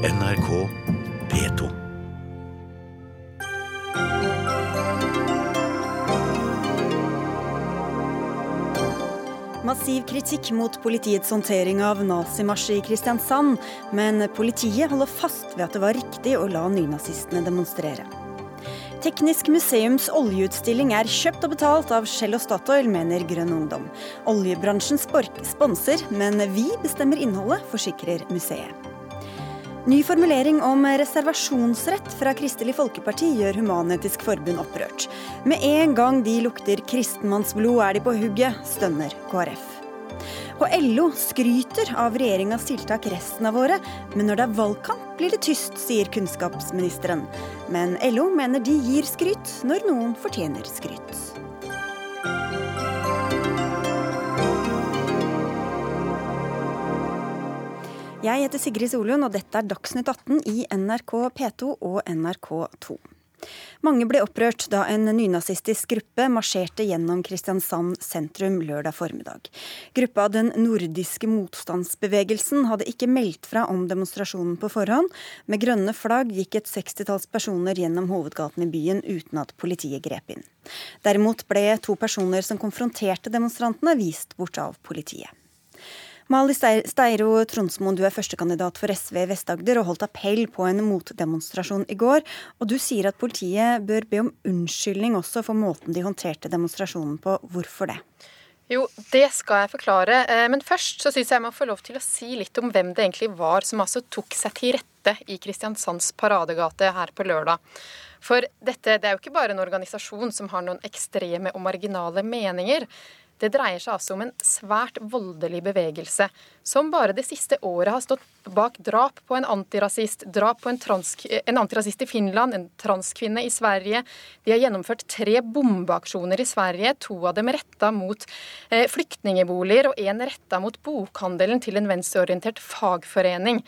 NRK P2. Massiv kritikk mot politiets håndtering av nazimarsj i Kristiansand, men politiet holder fast ved at det var riktig å la nynazistene demonstrere. Teknisk museums oljeutstilling er kjøpt og betalt av Shell og Statoil, mener Grønn Ungdom. Oljebransjen sponser, men vi bestemmer innholdet, forsikrer museet. Ny formulering om reservasjonsrett fra Kristelig Folkeparti gjør Human-Etisk Forbund opprørt. Med en gang de lukter kristenmannsblod er de på hugget, stønner KrF. Og LO skryter av regjeringas tiltak resten av året, men når det er valgkamp blir det tyst, sier kunnskapsministeren. Men LO mener de gir skryt når noen fortjener skryt. Jeg heter Sigrid Solund, og dette er Dagsnytt 18 i NRK P2 og NRK2. Mange ble opprørt da en nynazistisk gruppe marsjerte gjennom Kristiansand sentrum lørdag formiddag. Gruppa Den nordiske motstandsbevegelsen hadde ikke meldt fra om demonstrasjonen på forhånd. Med grønne flagg gikk et sekstitalls personer gjennom hovedgaten i byen uten at politiet grep inn. Derimot ble to personer som konfronterte demonstrantene, vist bort av politiet. Mali Steiro Tronsmoen, du er førstekandidat for SV i Vest-Agder og holdt appell på en motdemonstrasjon i går. Og du sier at politiet bør be om unnskyldning også for måten de håndterte demonstrasjonen på. Hvorfor det? Jo, det skal jeg forklare. Eh, men først så syns jeg jeg må få lov til å si litt om hvem det egentlig var som altså tok seg til rette i Kristiansands paradegate her på lørdag. For dette det er jo ikke bare en organisasjon som har noen ekstreme og marginale meninger. Det dreier seg altså om en svært voldelig bevegelse, som bare det siste året har stått bak drap på en antirasist, drap på en, trans, en antirasist i Finland, en transkvinne i Sverige. De har gjennomført tre bombeaksjoner i Sverige, to av dem retta mot eh, flyktningeboliger og én retta mot bokhandelen til en venstreorientert fagforening.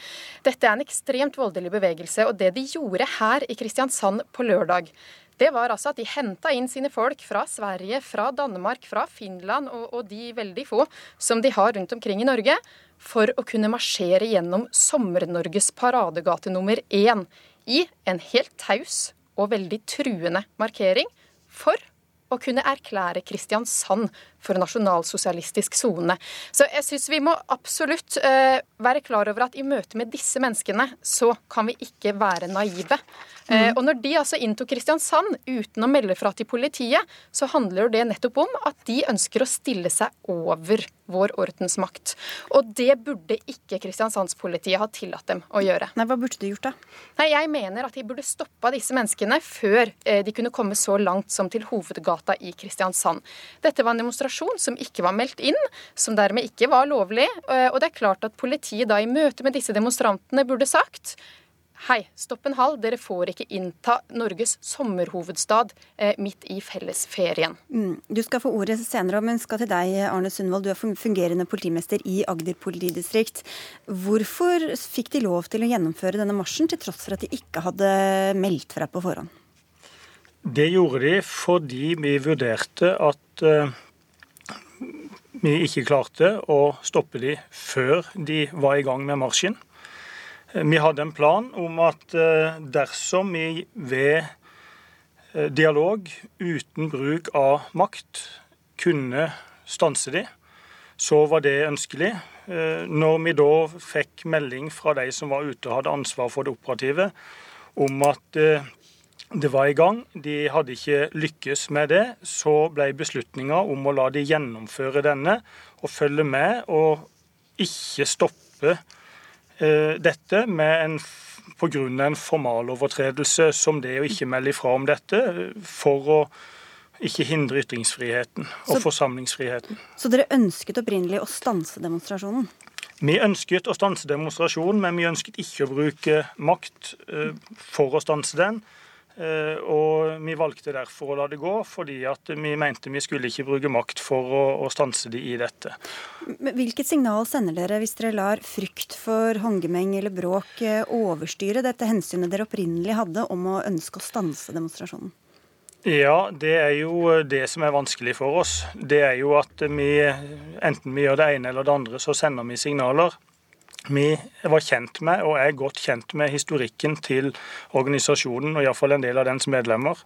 Dette er en ekstremt voldelig bevegelse, og det de gjorde her i Kristiansand på lørdag, det var altså at de henta inn sine folk fra Sverige, fra Danmark, fra Finland og, og, de veldig få som de har rundt omkring i Norge, for å kunne marsjere gjennom Sommer-Norges paradegate nummer én i en helt taus og veldig truende markering for å kunne erklære Kristiansand for nasjonalsosialistisk sone. Så jeg syns vi må absolutt uh, være klar over at i møte med disse menneskene, så kan vi ikke være naive. Mm. og når de altså inntok Kristiansand uten å melde fra til politiet, så handler det nettopp om at de ønsker å stille seg over vår ordensmakt. Og det burde ikke Kristiansandspolitiet ha tillatt dem å gjøre. Nei, Hva burde de gjort da? Nei, Jeg mener at de burde stoppa disse menneskene før uh, de kunne komme så langt som til hovedgata i Kristiansand. Dette var en demonstrasjon demonstrasjon som ikke var meldt inn, som dermed ikke var lovlig. Eh, og det er klart at politiet da i møte med disse demonstrantene burde sagt Hei, stopp en hal, dere får ikke innta Norges sommerhovedstad eh, midt i fellesferien. Mm. Du skal få ordet senere, men skal til deg, Arne Sundvold. Du er fungerende politimester i Agder politidistrikt. Hvorfor fikk de lov til å gjennomføre denne marsjen, til tross for at de ikke hadde meldt fra på forhånd? Det gjorde de fordi vi vurderte at uh, vi ikke klarte å stoppe de før de var i gang med marsjen. Vi hadde en plan om at eh, dersom vi ved eh, dialog uten bruk av makt kunne stanse de, så var det ønskelig. Eh, når vi da fikk melding fra de som var ute og hadde ansvar for det operative, om at det var i gang. De hadde ikke lykkes med det. Så ble beslutninga om å la de gjennomføre denne og følge med og ikke stoppe eh, dette med en pga. en formalovertredelse som det å ikke melde ifra om dette, for å ikke hindre ytringsfriheten og så, forsamlingsfriheten. Så dere ønsket opprinnelig å stanse demonstrasjonen? Vi ønsket å stanse demonstrasjonen, men vi ønsket ikke å bruke makt eh, for å stanse den. Eh, og vi valgte derfor å la det gå, fordi vi mente vi skulle ikke bruke makt for å, å stanse de i dette. Hvilket signal sender dere hvis dere lar frykt for håndgemeng eller bråk eh, overstyre dette hensynet dere opprinnelig hadde om å ønske å stanse demonstrasjonen? Ja, det er jo det som er vanskelig for oss. Det er jo at vi, enten vi gjør det ene eller det andre, så sender vi signaler. Vi var kjent med, og er godt kjent med, historikken til organisasjonen, og iallfall en del av dens medlemmer.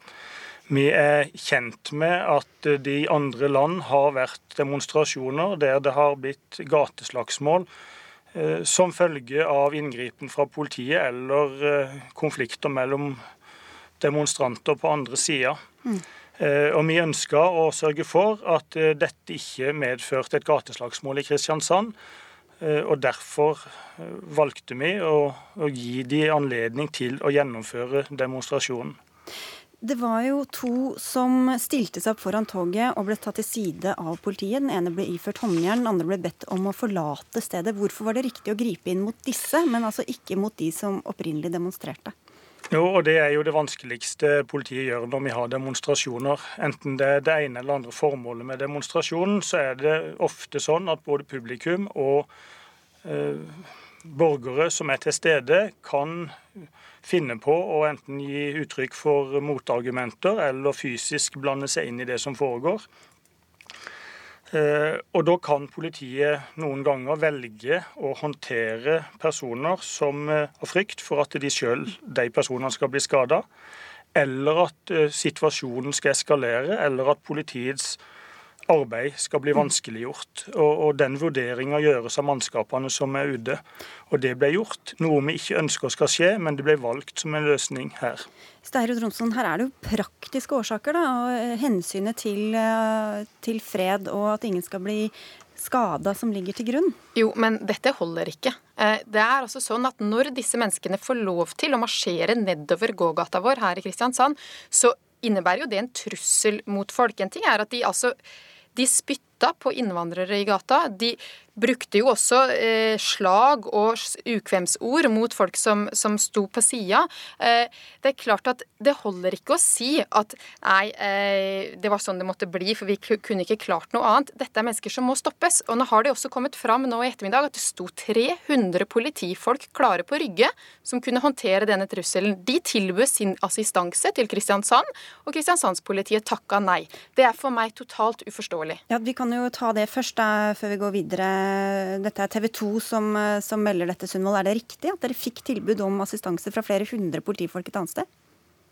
Vi er kjent med at det i andre land har vært demonstrasjoner der det har blitt gateslagsmål eh, som følge av inngripen fra politiet eller eh, konflikter mellom demonstranter på andre sida. Mm. Eh, og Vi ønska å sørge for at dette ikke medførte et gateslagsmål i Kristiansand. Og Derfor valgte vi å, å gi de anledning til å gjennomføre demonstrasjonen. Det var jo to som stilte seg opp foran toget og ble tatt til side av politiet. Den ene ble iført håndjern, den andre ble bedt om å forlate stedet. Hvorfor var det riktig å gripe inn mot disse, men altså ikke mot de som opprinnelig demonstrerte? Jo, og Det er jo det vanskeligste politiet gjør når vi har demonstrasjoner. Enten det er det ene eller andre formålet med demonstrasjonen, så er det ofte sånn at både publikum og eh, borgere som er til stede, kan finne på å enten gi uttrykk for motargumenter eller fysisk blande seg inn i det som foregår. Eh, og da kan politiet noen ganger velge å håndtere personer som eh, har frykt for at de sjøl, de personene, skal bli skada, eller at eh, situasjonen skal eskalere, eller at politiets arbeid skal bli vanskeliggjort. Og, og den vurderinga gjøres av mannskapene som er ute. Og det ble gjort. Noe vi ikke ønsker skal skje, men det ble valgt som en løsning her. Steirud Tromsson, her er det jo praktiske årsaker, da. Og hensynet til, eh, til fred og at ingen skal bli skada som ligger til grunn? Jo, men dette holder ikke. Eh, det er altså sånn at Når disse menneskene får lov til å marsjere nedover gågata vår her i Kristiansand, så innebærer jo det en trussel mot folk. En ting er at de altså de spytta på innvandrere i gata. De brukte jo også eh, slag og ukvemsord mot folk som, som sto på sida. Eh, det er klart at det holder ikke å si at nei, eh, det var sånn det måtte bli, for vi kunne ikke klart noe annet. Dette er mennesker som må stoppes. Og nå har det også kommet fram nå i ettermiddag at det sto 300 politifolk klare på Rygge som kunne håndtere denne trusselen. De tilbød sin assistanse til Kristiansand, og Kristiansandspolitiet takka nei. Det er for meg totalt uforståelig. Ja, Vi kan jo ta det først, da, før vi går videre. Dette er TV 2 som, som melder dette, Sundvold. Er det riktig at dere fikk tilbud om assistanse fra flere hundre politifolk et annet sted?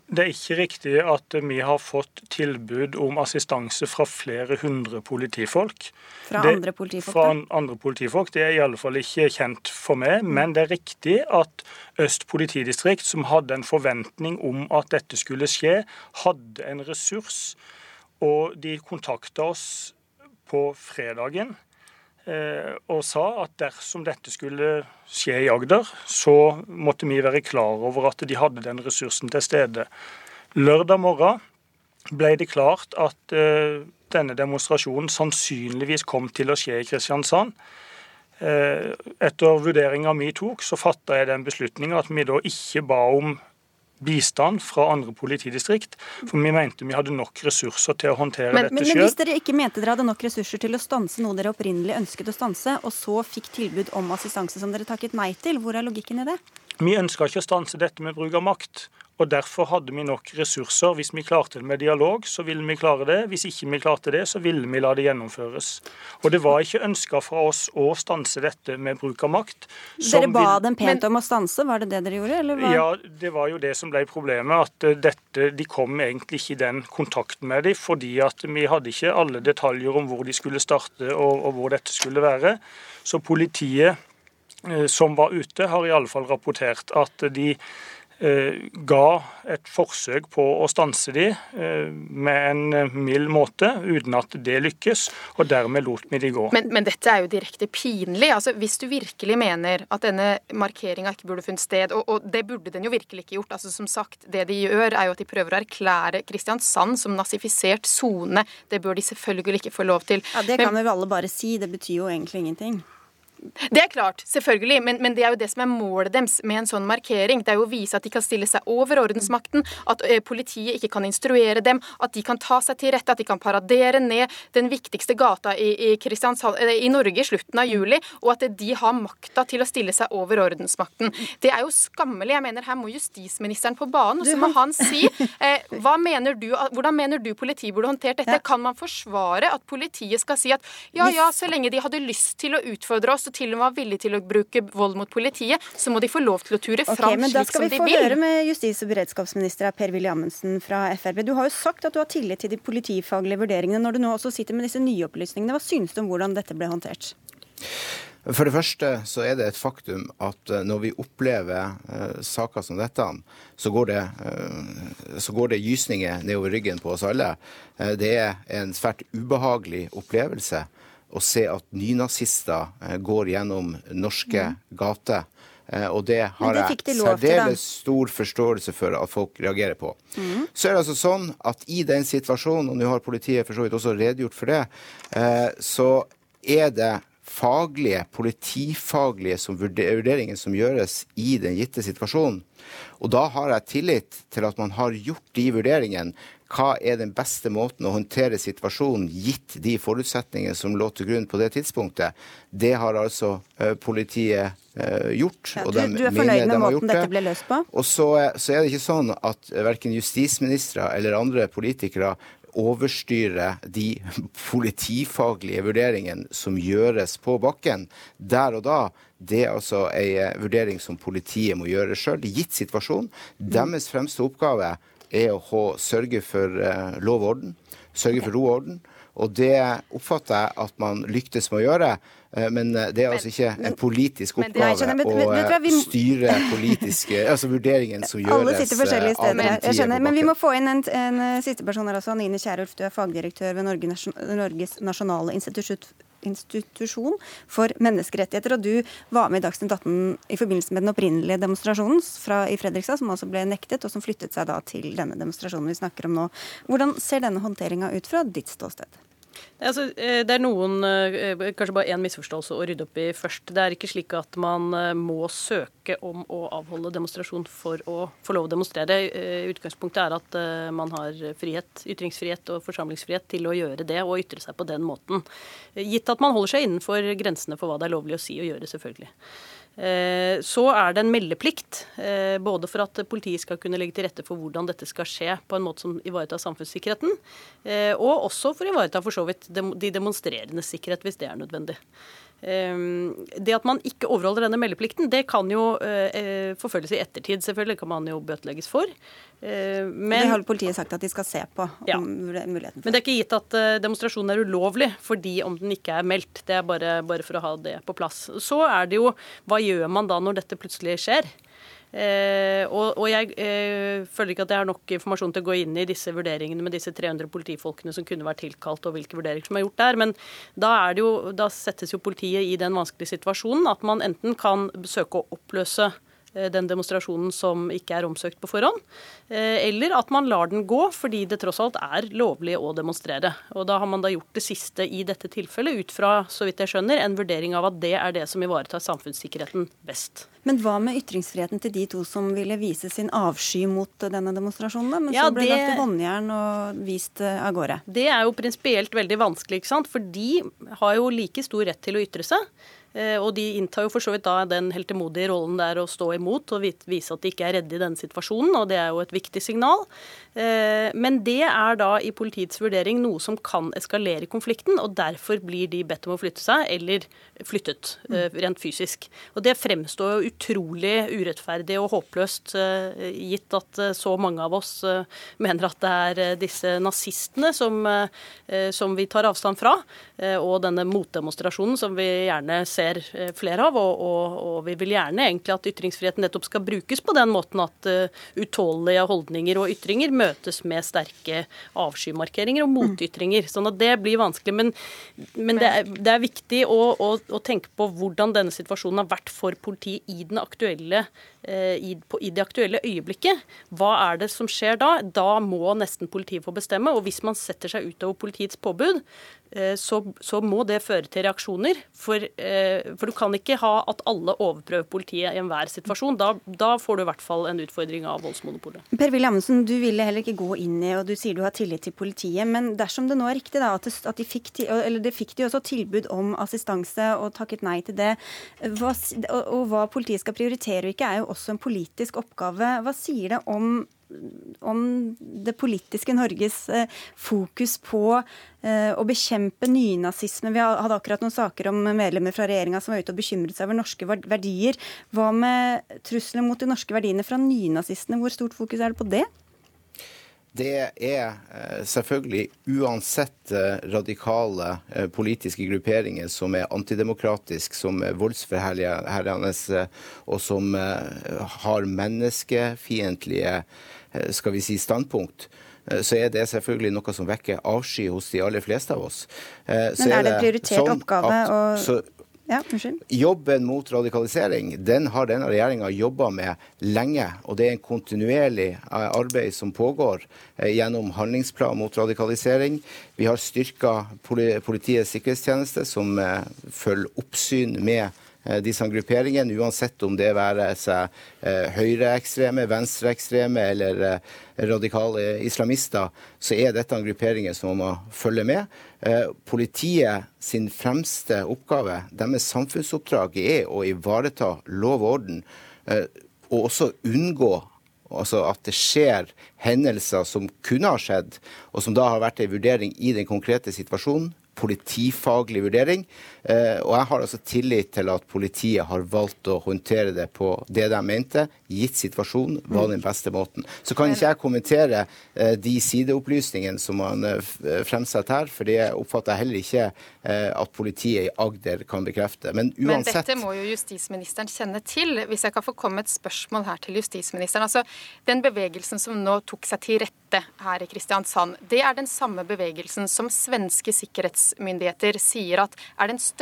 Det er ikke riktig at vi har fått tilbud om assistanse fra flere hundre politifolk. Fra det, andre politifolk? Fra andre politifolk. Det er i alle fall ikke kjent for meg. Men det er riktig at Øst politidistrikt, som hadde en forventning om at dette skulle skje, hadde en ressurs. Og de kontakta oss på fredagen Eh, og sa at dersom dette skulle skje i Agder, så måtte vi være klar over at de hadde den ressursen til stede. Lørdag morgen ble det klart at eh, denne demonstrasjonen sannsynligvis kom til å skje i Kristiansand. Eh, etter vurderinga vi tok, så fatta jeg den beslutninga at vi da ikke ba om bistand fra andre politidistrikt. For vi mente vi hadde nok ressurser til å håndtere men, dette men. Men hvis dere ikke mente dere hadde nok ressurser til å stanse noe dere opprinnelig ønsket å stanse, og så fikk tilbud om assistanse som dere takket nei til, hvor er logikken i det? Vi ønska ikke å stanse dette med bruk av makt. Og Derfor hadde vi nok ressurser. Hvis vi klarte det med dialog, så ville vi klare det. Hvis ikke vi klarte det, så ville vi la det gjennomføres. Og Det var ikke ønska fra oss å stanse dette med bruk av makt. Dere ba vil... dem pent om å stanse, var det det dere gjorde? Eller var... Ja, det var jo det som ble problemet. At eh, dette, de kom egentlig ikke i den kontakten med dem, fordi at vi hadde ikke alle detaljer om hvor de skulle starte og, og hvor dette skulle være. Så politiet eh, som var ute, har i alle fall rapportert at de ga et forsøk på å stanse de eh, med en eh, mild måte, uten at det lykkes, og dermed lot vi de gå. Men, men dette er jo direkte pinlig. Altså, Hvis du virkelig mener at denne markeringa ikke burde funnet sted, og, og, det burde den jo virkelig ikke gjort altså som sagt, Det de gjør, er jo at de prøver å erklære Kristiansand som nazifisert sone. Det bør de selvfølgelig ikke få lov til. Ja, Det kan men, jo alle bare si. Det betyr jo egentlig ingenting. Det er klart, selvfølgelig, men, men, det er jo det som er målet deres med en sånn markering. Det er jo å vise at de kan stille seg over ordensmakten, at ø, politiet ikke kan instruere dem, at de kan ta seg til rette, at de kan paradere ned den viktigste gata i, i, i Norge i slutten av juli, og at de har makta til å stille seg over ordensmakten. Det er jo skammelig. Jeg mener Her må justisministeren på banen, og så må han si eh, mener du, hvordan mener du politiet burde håndtert dette? Kan man forsvare at politiet skal si at ja, ja, så lenge de hadde lyst til å utfordre oss, så til og med var villige til å bruke vold mot politiet, så må de få lov til å ture fram okay, men slik som de vil. Da skal vi få høre med justis- og beredskapsminister Per-Willy Amundsen fra Frp. Du har jo sagt at du har tillit til de politifaglige vurderingene når du nå også sitter med disse nye opplysningene. Hva synes du om hvordan dette ble håndtert? For det første så er det et faktum at eh, når vi opplever uh, saker som dette, så går, det, uh, så går det gysninger nedover ryggen på oss alle. Uh, det er en svært ubehagelig opplevelse å se at nynazister går gjennom norske mm. gater. Og det har det jeg særdeles stor forståelse for at folk reagerer på. Mm. Så er det altså sånn at i den situasjonen, og nå har politiet for så vidt også redegjort for det, så er det faglige, politifaglige som vurderinger som gjøres i den gitte situasjonen. Og da har jeg tillit til at man har gjort de vurderingene. Hva er den beste måten å håndtere situasjonen gitt de forutsetningene som lå til grunn på det tidspunktet? Det har altså uh, politiet uh, gjort. Ja, du, du er fornøyd med måten dette ble løst på? Og så, så, er det ikke sånn at verken justisministre eller andre politikere overstyre de politifaglige vurderingene som gjøres på bakken der og da. Det er altså en eh, vurdering som politiet må gjøre sjøl, gitt situasjonen. Deres fremste oppgave er å sørge for eh, lov og orden, sørge for ro og orden. Og det oppfatter jeg at man lyktes med å gjøre. Eh, men eh, det er altså ikke en politisk oppgave å styre politiske altså vurderingen som gjøres Alle sitter forskjellige steder. Jeg skjønner. Men vi må få inn en, en siste person her også. Anine Kierulf, du er fagdirektør ved Norges nasjonale institutt institusjon for menneskerettigheter. Og du var med i Dagsnytt 18 i forbindelse med den opprinnelige demonstrasjonen fra, i Fredrikstad, som altså ble nektet, og som flyttet seg da til denne demonstrasjonen vi snakker om nå. Hvordan ser denne håndteringa ut fra ditt ståsted? Altså, eh, det er noen, eh, kanskje bare én misforståelse å rydde opp i først. Det er ikke slik at man eh, må søke om å avholde demonstrasjon for å få lov å demonstrere. Utgangspunktet er at man har frihet, ytringsfrihet og forsamlingsfrihet til å gjøre det og ytre seg på den måten. Gitt at man holder seg innenfor grensene for hva det er lovlig å si og gjøre, selvfølgelig. Eh, så er det en meldeplikt, eh, både for at politiet skal kunne legge til rette for hvordan dette skal skje på en måte som ivaretar samfunnssikkerheten, eh, og også for å ivareta for så vidt de demonstrerendes sikkerhet, hvis det er nødvendig. Det at man ikke overholder denne meldeplikten, det kan jo forfølges i ettertid. Selvfølgelig kan man jo bøtelegges for. Men, det har politiet sagt at de skal se på. Ja. muligheten for. Men det er ikke gitt at demonstrasjonen er ulovlig fordi om den ikke er meldt. Det er bare, bare for å ha det på plass. Så er det jo hva gjør man da når dette plutselig skjer? Eh, og, og, jeg eh, føler ikke at jeg har nok informasjon til å gå inn i disse vurderingene med disse 300 politifolkene som kunne vært tilkalt, og hvilke vurderinger som er gjort der. Men da, jo, da settes jo politiet i den vanskelige situasjonen at man enten kan søke å oppløse den demonstrasjonen som ikke er omsøkt på forhånd. Eh, eller at man lar den gå fordi det tross alt er lovlig å demonstrere. Og da har man da gjort det siste i dette tilfellet ut fra, så vidt jeg skjønner, en vurdering av at det er det som ivaretar samfunnssikkerheten best. Men hva med ytringsfriheten til de to som ville vise sin avsky mot denne demonstrasjonen, da, men ja, så ble det lagt i håndjern og vist eh, av gårde? Det er jo prinsipielt veldig vanskelig, ikke sant. For de har jo like stor rett til å ytre seg. Eh, og de inntar jo for så vidt da den heltemodige rollen der å stå imot og vise at de ikke er redde i denne situasjonen, og det er jo et viktig signal. Eh, men det er da i politiets vurdering noe som kan eskalere konflikten, og derfor blir de bedt om å flytte seg, eller flyttet eh, rent fysisk. Og det fremstår jo utrolig urettferdig og håpløst, gitt at så mange av oss mener at det er disse nazistene som, som vi tar avstand fra, og denne motdemonstrasjonen som vi gjerne ser ser eh, flere av. Og, og, og, vi vil gjerne egentlig at ytringsfriheten nettopp skal brukes på den måten at uh, utålelige holdninger og ytringer møtes med sterke avskymarkeringer og motytringer. Sånn at det blir vanskelig. Men, men det, er, det, er, viktig å, å, å, tenke på hvordan denne situasjonen har vært for politiet i, den aktuelle, uh, i, på, i det aktuelle øyeblikket. Hva er det som skjer da? Da må nesten politiet få bestemme. Og hvis man setter seg utover politiets påbud, Eh, så, så, må det føre til reaksjoner. For, eh, for, du kan ikke ha at alle overprøver politiet i enhver situasjon. Da, da, får du i hvert fall en utfordring av voldsmonopolet. Per Willy Amundsen, du ville heller ikke gå inn i, og du sier du har tillit til politiet. Men dersom det nå er riktig da, at, det, at de fikk, eller det fikk de også tilbud om assistanse og takket nei til det, hva, og, og hva politiet skal prioritere og ikke, er jo også en politisk oppgave. Hva sier det om om det politiske Norges eh, fokus på eh, å bekjempe nynazisme. Vi hadde akkurat noen saker om medlemmer fra regjeringa som var ute og bekymret seg over norske verdier. Hva med trusselen mot de norske verdiene fra nynazistene? Hvor stort fokus er det på det? Det er eh, selvfølgelig uansett eh, radikale eh, politiske grupperinger som er antidemokratiske, som er voldsforherligende og som har menneskefiendtlige skal vi si, standpunkt så er det selvfølgelig noe som vekker avsky hos de aller fleste av oss. Men er det en prioritert sånn oppgave? At, så, ja, Jobben mot radikalisering den har denne regjeringa jobba med lenge. Og det er en kontinuerlig eh, arbeid som pågår eh, gjennom handlingsplan mot radikalisering. Vi har styrka Politiets sikkerhetstjeneste, som eh, følger oppsyn med disse grupperingene, uansett om det være seg eh, høyreekstreme, venstreekstreme eller eh, radikale islamister, så er dette grupperinger som man må følge med. Politiet sin fremste oppgave, deres samfunnsoppdrag, er å ivareta lov og orden, og også unngå altså at det skjer hendelser som kunne ha skjedd, og som da har vært en vurdering i den konkrete situasjonen politifaglig vurdering. Eh, og jeg har altså tillit til at politiet har valgt å håndtere det på det de mente, gitt situasjonen, var den beste måten. Så kan ikke jeg kommentere eh, de sideopplysningene som man eh, fremsetter her, for det oppfatter jeg heller ikke at politiet i Agder kan bekrefte. Men uansett Men dette må jo justisministeren kjenne til. Hvis jeg kan få komme et spørsmål her til justisministeren. Altså, Den bevegelsen som nå tok seg til rette her i Kristiansand, det er den samme bevegelsen som svenske sikkerhetsmyndigheter sier at er den største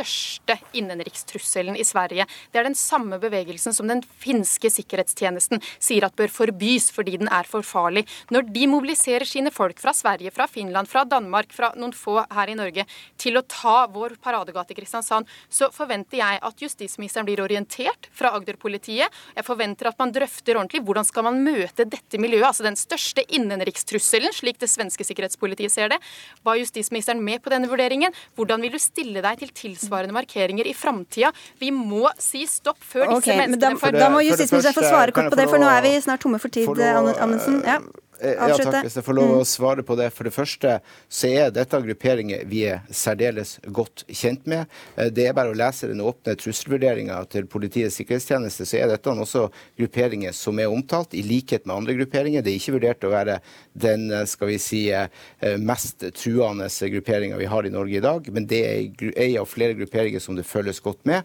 innenrikstrusselen i Sverige. Det er den samme bevegelsen som den finske sikkerhetstjenesten sier at bør forbys fordi den er for farlig. Når de mobiliserer sine folk fra Sverige, fra Finland, fra Danmark, fra noen få her i Norge til å ta vår paradegate i Kristiansand, så forventer jeg at justisministeren blir orientert fra Agder-politiet. Jeg forventer at man drøfter ordentlig hvordan skal man møte dette miljøet, altså den største innenrikstrusselen, slik det svenske sikkerhetspolitiet ser det. Var justisministeren med på denne vurderingen? Hvordan vil du stille deg til tilsvarende markeringer i framtida? Vi må si stopp før disse okay, menneskene får Da må justisministeren få svare kort på det, for nå er vi snart tomme for tid, Amundsen. Ja. Eh, ja, takk, hvis jeg får lov å mm. svare på det. For det første så er dette grupperinger vi er særdeles godt kjent med. Eh, det er bare å lese den åpne trusselvurderinga til Politiets sikkerhetstjeneste, så er dette også grupperinger som er omtalt, i likhet med andre grupperinger. Det er ikke vurdert å være den eh, skal vi si, mest truende grupperinga vi har i Norge i dag, men det er ei av flere grupperinger som det følges godt med.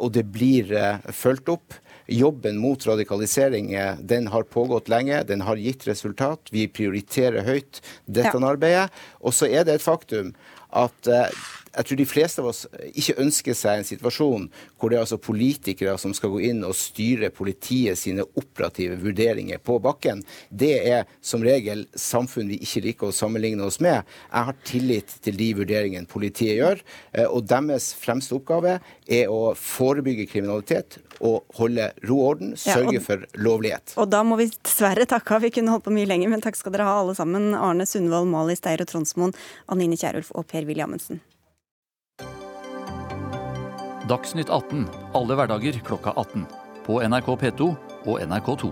Og det blir fulgt opp jobben mot radikalisering den har pågått lenge, den har gitt resultat. Vi prioriterer høyt dette ja. arbeidet. Og så er det et faktum at eh, jeg tror de fleste av oss ikke ønsker seg en situasjon hvor det er altså politikere som skal gå inn og styre politiet sine operative vurderinger på bakken. Det er som regel samfunn vi ikke liker å sammenligne oss med. Jeg har tillit til de vurderingene politiet gjør, eh, og deres fremste oppgave er å forebygge kriminalitet og holde ro og orden, sørge ja, og, for lovlighet. Og da må vi dessverre takke av. Vi kunne holdt på mye lenger, men takk skal dere ha alle sammen. Arne Sundvold, Mali Steir og Tronsmoen, Anine Kierulf og Per-Willy Amundsen. Dagsnytt 18 alle hverdager klokka 18. På NRK P2 og NRK2.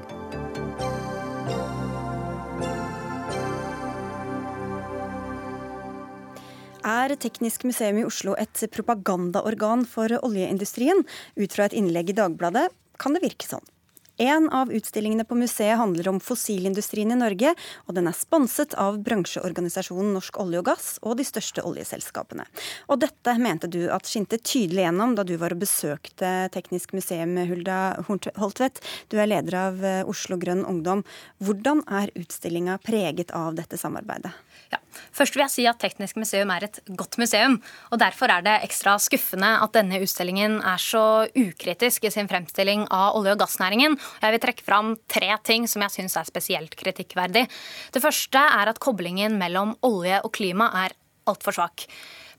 Er Teknisk museum i Oslo et propagandaorgan for oljeindustrien? Ut fra et innlegg i Dagbladet kan det virke sånn. En av utstillingene på museet handler om fossilindustrien i Norge, og den er sponset av bransjeorganisasjonen Norsk olje og gass og de største oljeselskapene. Og dette mente du at skinte tydelig gjennom da du var og besøkte Teknisk museum, Hulda Holtvedt. Du er leder av eh, Oslo Grønn Ungdom. Hvordan er utstillinga preget av dette samarbeidet? Ja. Først vil jeg si at Teknisk museum er et godt museum. og Derfor er det ekstra skuffende at denne utstillingen er så ukritisk i sin fremstilling av olje- og gassnæringen. Jeg vil trekke fram tre ting som jeg syns er spesielt kritikkverdig. Det første er at koblingen mellom olje og klima er altfor svak.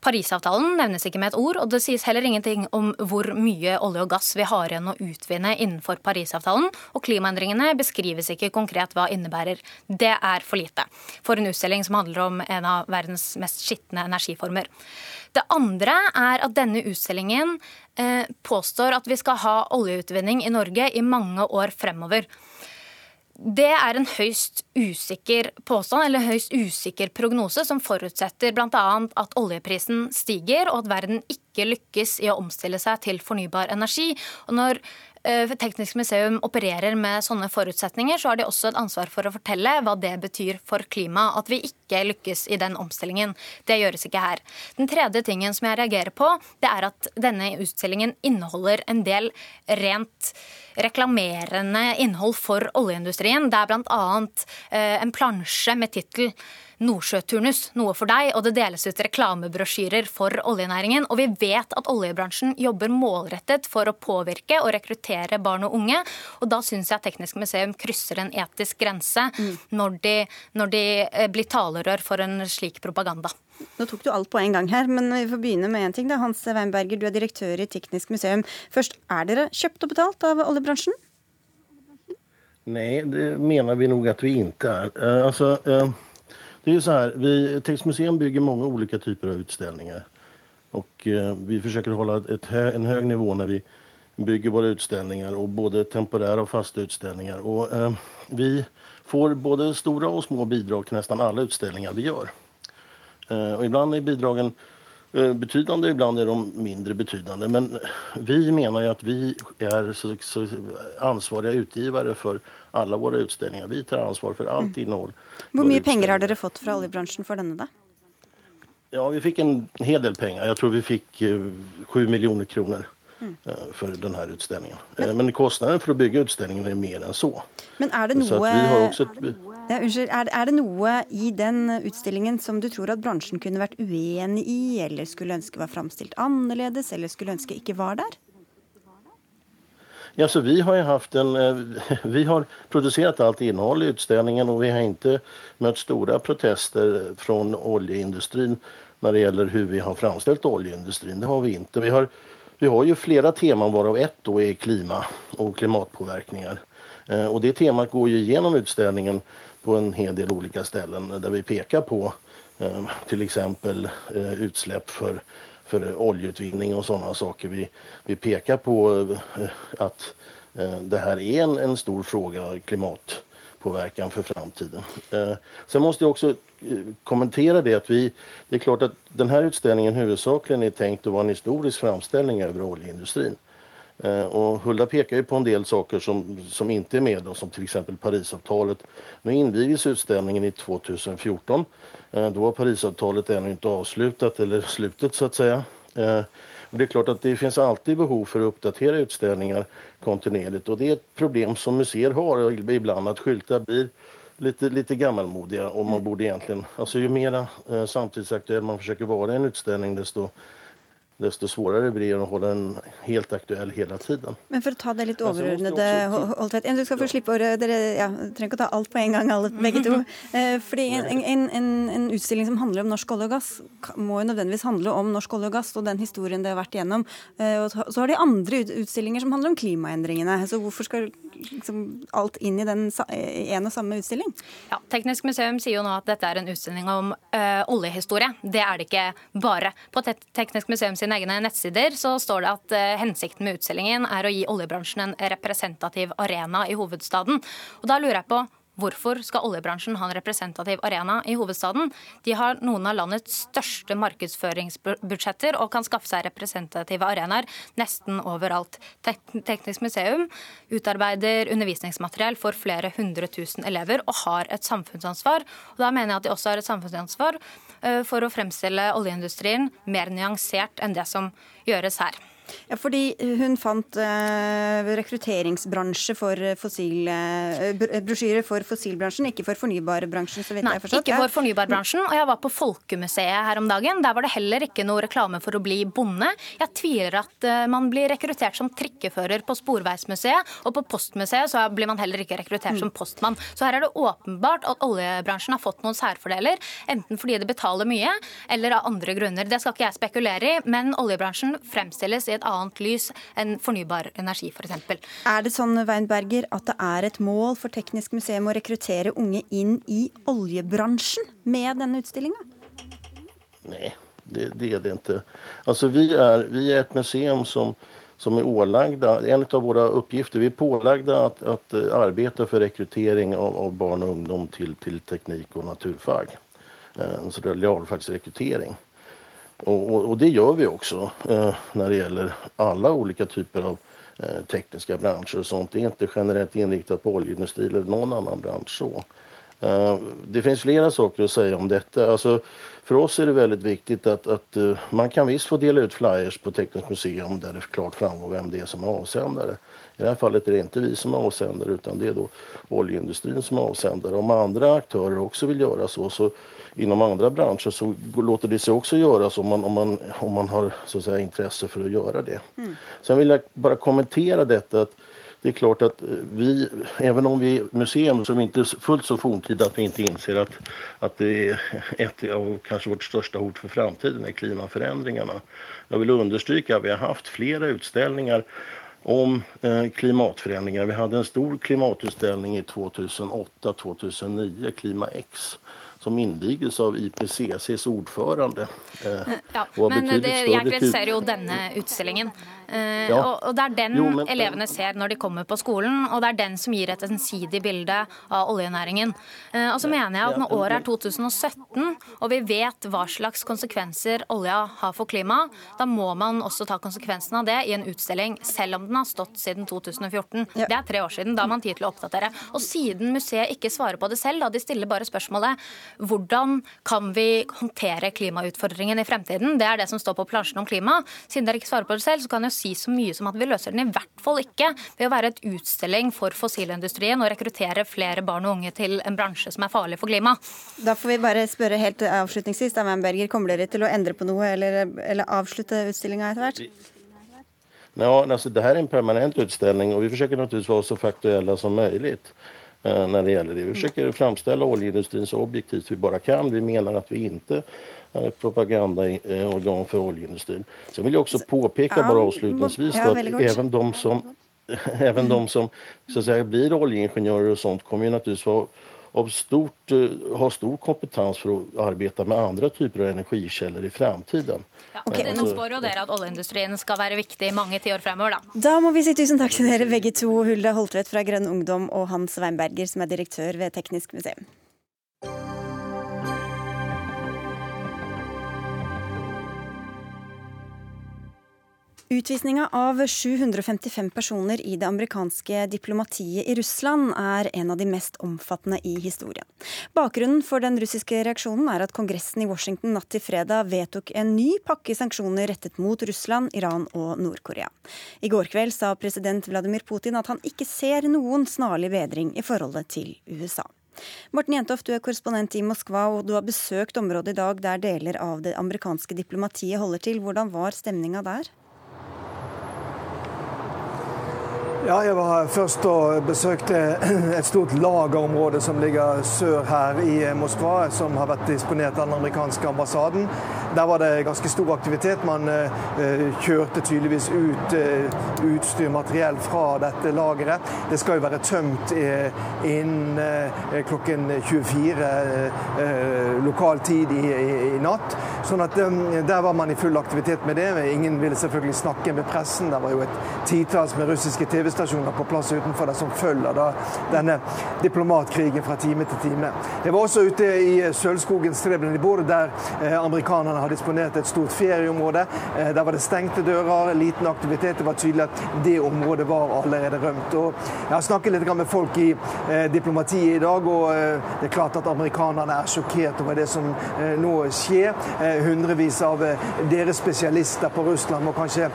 Parisavtalen nevnes ikke med et ord, og det sies heller ingenting om hvor mye olje og gass vi har igjen å utvinne innenfor Parisavtalen, og klimaendringene beskrives ikke konkret hva innebærer. Det er for lite for en utstilling som handler om en av verdens mest skitne energiformer. Det andre er at denne utstillingen eh, påstår at vi skal ha oljeutvinning i Norge i mange år fremover. Det er en høyst usikker påstand, eller høyst usikker prognose, som forutsetter bl.a. at oljeprisen stiger, og at verden ikke lykkes i å omstille seg til fornybar energi. Og når Teknisk museum opererer med sånne forutsetninger, så har de også et ansvar for å fortelle hva det betyr for klimaet. At vi ikke lykkes i den omstillingen. Det gjøres ikke her. Den tredje tingen som jeg reagerer på, det er at denne utstillingen inneholder en del rent reklamerende innhold for oljeindustrien. Det er bl.a. Eh, en plansje med tittel Nordsjøturnus, noe for deg, og det deles ut reklamebrosjyrer for oljenæringen. Og vi vet at oljebransjen jobber målrettet for å påvirke og rekruttere barn og unge. Og da syns jeg at Teknisk museum krysser en etisk grense mm. når, de, når de eh, blir talerør for en slik propaganda. Nå tok du alt på en gang her, men vi får begynne med én ting. da. Hans Weinberger, du er direktør i Teknisk museum. Først, er dere kjøpt og betalt av oljebransjen? Nei, det mener vi nok at vi ikke er. Uh, altså, uh Det är så här, vi, Textmuseum bygger många olika typer av utställningar. Och eh, vi försöker hålla ett, en hög nivå när vi bygger våra utställningar och både temporära och fasta utställningar. Och, eh, vi får både stora och små bidrag till nästan alla utställningar vi gör. Eh, och ibland är bidragen eh, betydande, ibland är de mindre betydande. Men vi menar ju att vi är så, så ansvariga utgivare för alle våre utstillinger. Vi tar ansvar for alt mm. innhold. Hvor mye penger har dere fått fra oljebransjen for denne, da? Ja, Vi fikk en hel del penger. Jeg tror vi fikk eh, sju millioner kroner mm. uh, for denne utstillingen. Men, uh, men kostnaden for å bygge utstillingen er mer enn så. Men er det noe, et, ja, unnskyld, er, er, det noe i den utstillingen som du tror at bransjen kunne vært uenig i, eller skulle ønske var framstilt annerledes, eller skulle ønske ikke var der? Ja, så vi har haft en, eh, vi har producerat allt innehåll i utställningen og vi har ikke møtt store protester fra oljeindustrin når det gjelder hvordan vi har framställt oljeindustrin. Det har vi ikke. Vi har, vi har ju flera teman varav ett då är klima och klimatpåverkningar. Eh, och det temat går ju igenom utställningen på en hel del olika ställen där vi pekar på eh, till exempel utsläpp för for oljeutvinning og sånne saker. Vi, vi pekar på att at eh, det her er en, en stor fråga, klimatpåverkan for framtiden. Eh, sen måste jag också kommentera det at vi, det er klart att den här utställningen huvudsakligen är tänkt å være en historisk framställning over oljeindustrin. Och Hulda pekar ju på en del saker som, som inte är med, som till exempel Parisavtalet. Nu invigdes utställningen i 2014 da då var Parisavtalet ännu inte avslutat eller slutet så att säga. Eh, det är klart att det finns alltid behov för att uppdatera utställningar kontinuerligt och det är ett problem som museer har ibland att skyltar blir lite, lite gammalmodiga och man borde egentligen, alltså ju mera eh, samtidsaktuell man försöker vara i en utställning desto desto svårare blir det å holde den helt aktuell hele tiden. Men for å ta det litt overordnede, Holtvedt Du skal få slippe å Dere ja, trenger ikke å ta alt på en gang, alle, begge to. Eh, fordi en, en, en, en, utstilling som handler om norsk olje og gass, må jo nødvendigvis handle om norsk olje og gass og den historien det har vært igjennom. Eh, så har de andre utstillinger som handler om klimaendringene. Så hvorfor skal liksom, alt inn i den en og samme utstilling? Ja, Teknisk museum sier jo nå at dette er en utstilling om ø, oljehistorie. Det er det ikke bare. På Teknisk museum sin sine egne nettsider så står det at eh, hensikten med utstillingen er å gi oljebransjen en representativ arena i hovedstaden. Og da lurer jeg på Hvorfor skal oljebransjen ha en representativ arena i hovedstaden? De har noen av landets største markedsføringsbudsjetter og kan skaffe seg representative arenaer nesten overalt. Teknisk museum utarbeider undervisningsmateriell for flere hundre tusen elever og har et samfunnsansvar. Og da mener jeg at de også har et samfunnsansvar Eh, for å fremstille oljeindustrien mer nyansert enn det som gjøres her. Ja, fordi hun fant uh, rekrutteringsbransje for fossil, uh, for fossilbransjen, ikke for fornybarbransjen. så vidt Nei, jeg forstått. ikke for fornybarbransjen. Og jeg var på Folkemuseet her om dagen. Der var det heller ikke noe reklame for å bli bonde. Jeg tviler at uh, man blir rekruttert som trikkefører på Sporveismuseet, og på Postmuseet så blir man heller ikke rekruttert mm. som postmann. Så her er det åpenbart at oljebransjen har fått noen særfordeler, enten fordi de betaler mye, eller av andre grunner. Det skal ikke jeg spekulere i, men oljebransjen fremstilles i et annet lys enn fornybar energi f.eks. Er det sånn Weinberger, at det er et mål for Teknisk museum å rekruttere unge inn i oljebransjen med denne utstillinga? Nei, det, det, er det ikke. Altså, vi, er, vi er et museum som som är ålagda, en av våre uppgifter, vi är pålagda att, att for arbeta för rekrytering av, av, barn och ungdom til, til teknik og naturfag. Eh, en så realfagsrekrytering. Och, och, och, det gör vi också eh, när det gäller alla olika typer av eh, tekniska branscher och sånt. Det är inte generellt inriktat på oljeindustri eller någon annan bransch. Eh, det finns flera saker att säga om detta. Alltså, för oss är det väldigt viktigt att, att uh, man kan visst få dela ut flyers på Tekniskt museum där det klart framgår vem det är som är avsändare. I det här fallet är det inte vi som är avsändare utan det är då som är avsändare. Om andra aktörer också vill göra så, så inom andra branscher så låter det sig också göras om man, om man, om man har så att säga, intresse för att göra det. Mm. Sen vill jag bara kommentera detta att det är klart att eh, vi, även om vi är museum som inte är fullt så forntida att vi inte inser att, att det är ett av kanske vårt största hot för framtiden är klimatförändringarna. Jag vill understryka att vi har haft flera utställningar om klimaforandringer. klimatförändringar. Vi hade en stor klimatutställning i 2008-2009, Klima X som invigdes av IPCCs ordførende. Eh, ja, men det, jeg kritiserer jo denne utstillingen. Eh, ja. og, og, Det er den jo, men, elevene ser når de kommer på skolen, og det er den som gir et ensidig bilde av oljenæringen. Eh, og så mener jeg at Når året er 2017, og vi vet hva slags konsekvenser olja har for klimaet, da må man også ta konsekvensen av det i en utstilling, selv om den har stått siden 2014. Ja. Det er tre år siden. Da har man tid til å oppdatere. Og siden museet ikke svarer på det selv, da de stiller bare spørsmålet hvordan kan vi håndtere klimautfordringen i fremtiden, det er det som står på plansjen om klima. Siden dere ikke svarer på det selv, så kan jeg si så mye som at vi løser den i hvert fall ikke ved å være et utstilling for fossilindustrien og rekruttere flere barn og unge til en bransje som er farlig for klima. Da får vi bare spørre helt avslutningsvis, da, Berger, kommer dere til å endre på noe eller, eller avslutte utstillinga etter hvert? Ja, alltså, det här är en permanent utställning och vi försöker naturligtvis vara så faktuella som möjligt eh, när det gäller det. Vi försöker framställa oljeindustrin så objektivt vi bara kan. Vi menar att vi inte propagandaorgan för oljeindustrin. Sen vill jag också påpeka bara avslutningsvis att även de som, även de som så att säga, blir oljeingenjörer och sånt kommer ju naturligtvis vara av stort, uh, ha stor kompetanse for å arbeide med andre typer av energikilder i framtiden. Ja, okay. Nå altså- spår jo dere at oljeindustrien skal være viktig i mange tiår fremover, da. Da må vi si tusen takk til dere begge to, Hulda Holtvedt fra Grønn Ungdom og Hans Weinberger, som er direktør ved Teknisk museum. Utvisninga av 755 personer i det amerikanske diplomatiet i Russland er en av de mest omfattende i historien. Bakgrunnen for den russiske reaksjonen er at Kongressen i Washington natt til fredag vedtok en ny pakke sanksjoner rettet mot Russland, Iran og Nord-Korea. I går kveld sa president Vladimir Putin at han ikke ser noen snarlig bedring i forholdet til USA. Morten Jentoft, du er korrespondent i Moskva, og du har besøkt området i dag der deler av det amerikanske diplomatiet holder til. Hvordan var stemninga der? Ja, jeg var først og besøkte et stort lagerområde som ligger sør her i Moskva, som har vært disponert av den amerikanske ambassaden. Der var det ganske stor aktivitet. Man uh, kjørte tydeligvis ut uh, utstyr, materiell fra dette lageret. Det skal jo være tømt uh, innen klokken 24 lokal tid i, i, natt. Sånn at der var man i full aktivitet med det. Ingen ville selvfølgelig snakke med pressen. Det var jo et titalls med russiske TV-stasjoner politistasjoner på plass utenfor der som følger da, denne diplomatkrigen fra time til time. Jeg var også ute i Sølvskogens Treblinibor, der eh, amerikanerne har disponert et stort ferieområde. Eh, der var det stengte dører, liten aktivitet. Det var tydelig at det området var allerede rømt. Og jeg har snakket litt med folk i eh, diplomatiet i dag, og det er klart at amerikanerne er sjokkert over det som nå skjer. Hundrevis av deres spesialister på Russland må kanskje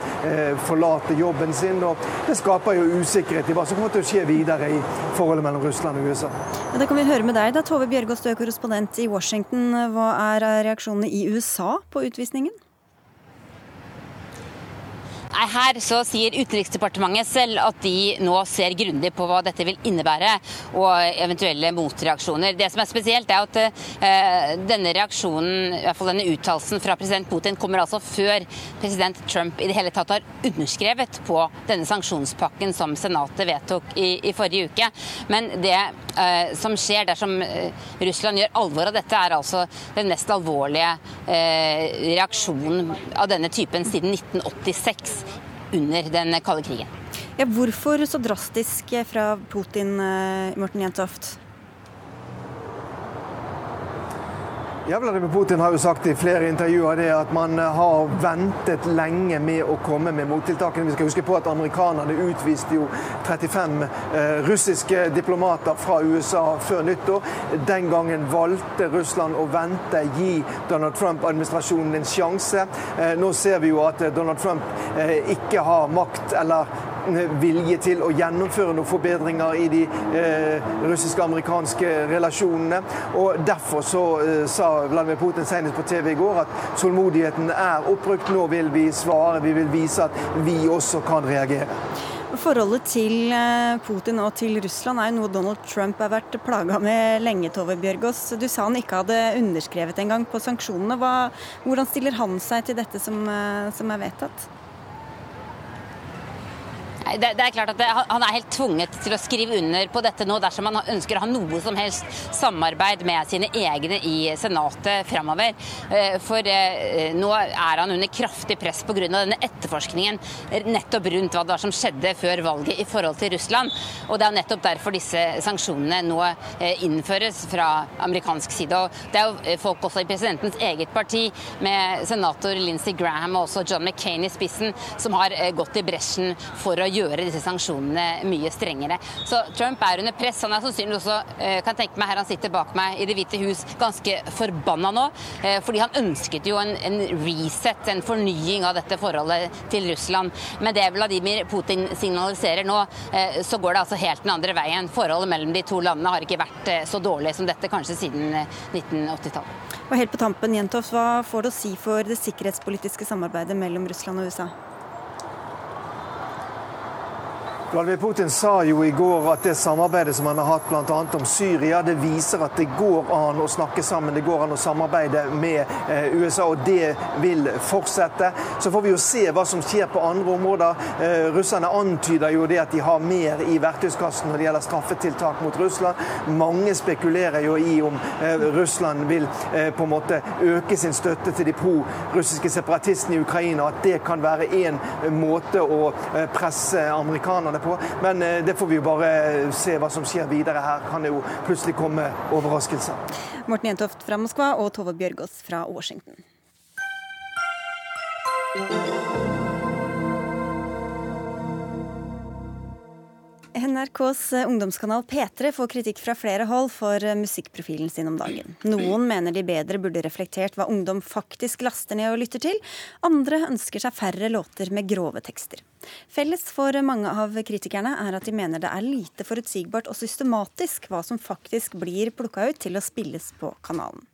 forlate jobben sin. og Det skaper jo usikkerhet i hva som kommer til å skje videre i forholdet mellom Russland og USA. Det kan vi høre med deg. da. Tove Bjørgaas, du er korrespondent i Washington. Hva er reaksjonene i USA på utvisningen? Nei, Her så sier Utenriksdepartementet selv at de nå ser grundig på hva dette vil innebære, og eventuelle motreaksjoner. Det som er spesielt, er at uh, denne reaksjonen, i hvert fall denne uttalelsen fra president Putin, kommer altså før president Trump i det hele tatt har underskrevet på denne sanksjonspakken som Senatet vedtok i, i forrige uke. Men det uh, som skjer dersom uh, Russland gjør alvor av dette, er altså den mest alvorlige reaksjonen av denne typen siden 1986 under den kalde krigen. Ja, hvorfor så drastisk fra Putin, Morten Jentoft? Ja, Vladimir Putin har jo sagt i flere intervjuer det at man har ventet lenge med å komme med mottiltakene. Vi skal huske på at Amerikanerne utviste jo 35 eh, russiske diplomater fra USA før nyttår. Den gangen valgte Russland å vente, gi Donald Trump-administrasjonen en sjanse. Eh, nå ser vi jo at Donald Trump eh, ikke har makt eller vilje til å gjennomføre noen forbedringer i de eh, russiske-amerikanske relasjonene. Og Derfor så eh, sa Vladimir Putin senest på TV i går at tålmodigheten er oppbrukt. Nå vil vi svare, vi vil vise at vi også kan reagere. Forholdet til eh, Putin og til Russland er jo noe Donald Trump har vært plaga med lenge, Tove Bjørgaas. Du sa han ikke hadde underskrevet engang på sanksjonene. Hva, hvordan stiller han seg til dette som, eh, som er vedtatt? Det, det, er klart at det, Han er helt tvunget til å skrive under på dette nå dersom han ønsker å ha noe som helst samarbeid med sine egne i Senatet framover. Eh, for eh, nå er han under kraftig press pga. denne etterforskningen nettopp rundt hva det var som skjedde før valget i forhold til Russland. Og Det er nettopp derfor disse sanksjonene nå eh, innføres fra amerikansk side. Og Det er jo folk også i presidentens eget parti, med senator Lindsey Graham og også John McCain i spissen, som har gått i bresjen for å gjøre disse sanksjonene mye strengere. Så Trump er under press. Han er sannsynligvis også, eh, kan tenke meg her han sitter bak meg i Det hvite hus, ganske forbanna nå. Eh, fordi han ønsket jo en, en reset, en fornying av dette forholdet til Russland. Men det Vladimir Putin signaliserer nå, eh, så går det altså helt den andre veien. Forholdet mellom de to landene har ikke vært så dårlig som dette kanskje siden 1980-tallet. Og helt på tampen, Jentoft, Hva får det å si for det sikkerhetspolitiske samarbeidet mellom Russland og USA? Vladimir Putin sa jo i går at det samarbeidet som han har hatt bl.a. om Syria, det viser at det går an å snakke sammen, det går an å samarbeide med eh, USA, og det vil fortsette. Så får vi jo se hva som skjer på andre områder. Eh, russerne antyder jo det at de har mer i verktøyskassen når det gjelder straffetiltak mot Russland. Mange spekulerer jo i om eh, Russland vil på en måte øke sin støtte til de pro-russiske separatistene i Ukraina, at det kan være én måte å presse amerikanerne på. Men eh, det får vi jo bare se hva som skjer videre. Her kan det jo plutselig komme overraskelser. Morten Jentoft fra Moskva og Tove Bjørgaas fra Washington. NRKs eh, ungdomskanal P3 får kritikk fra flere hold for eh, musikkprofilen sin om dagen. Noen mener de bedre burde reflektert hva ungdom faktisk laster ned og lytter til. Andre ønsker seg færre låter med grove tekster. Felles for mange av kritikerne er at de mener det er lite forutsigbart og systematisk hva som faktisk blir plukka ut til å spilles på kanalen.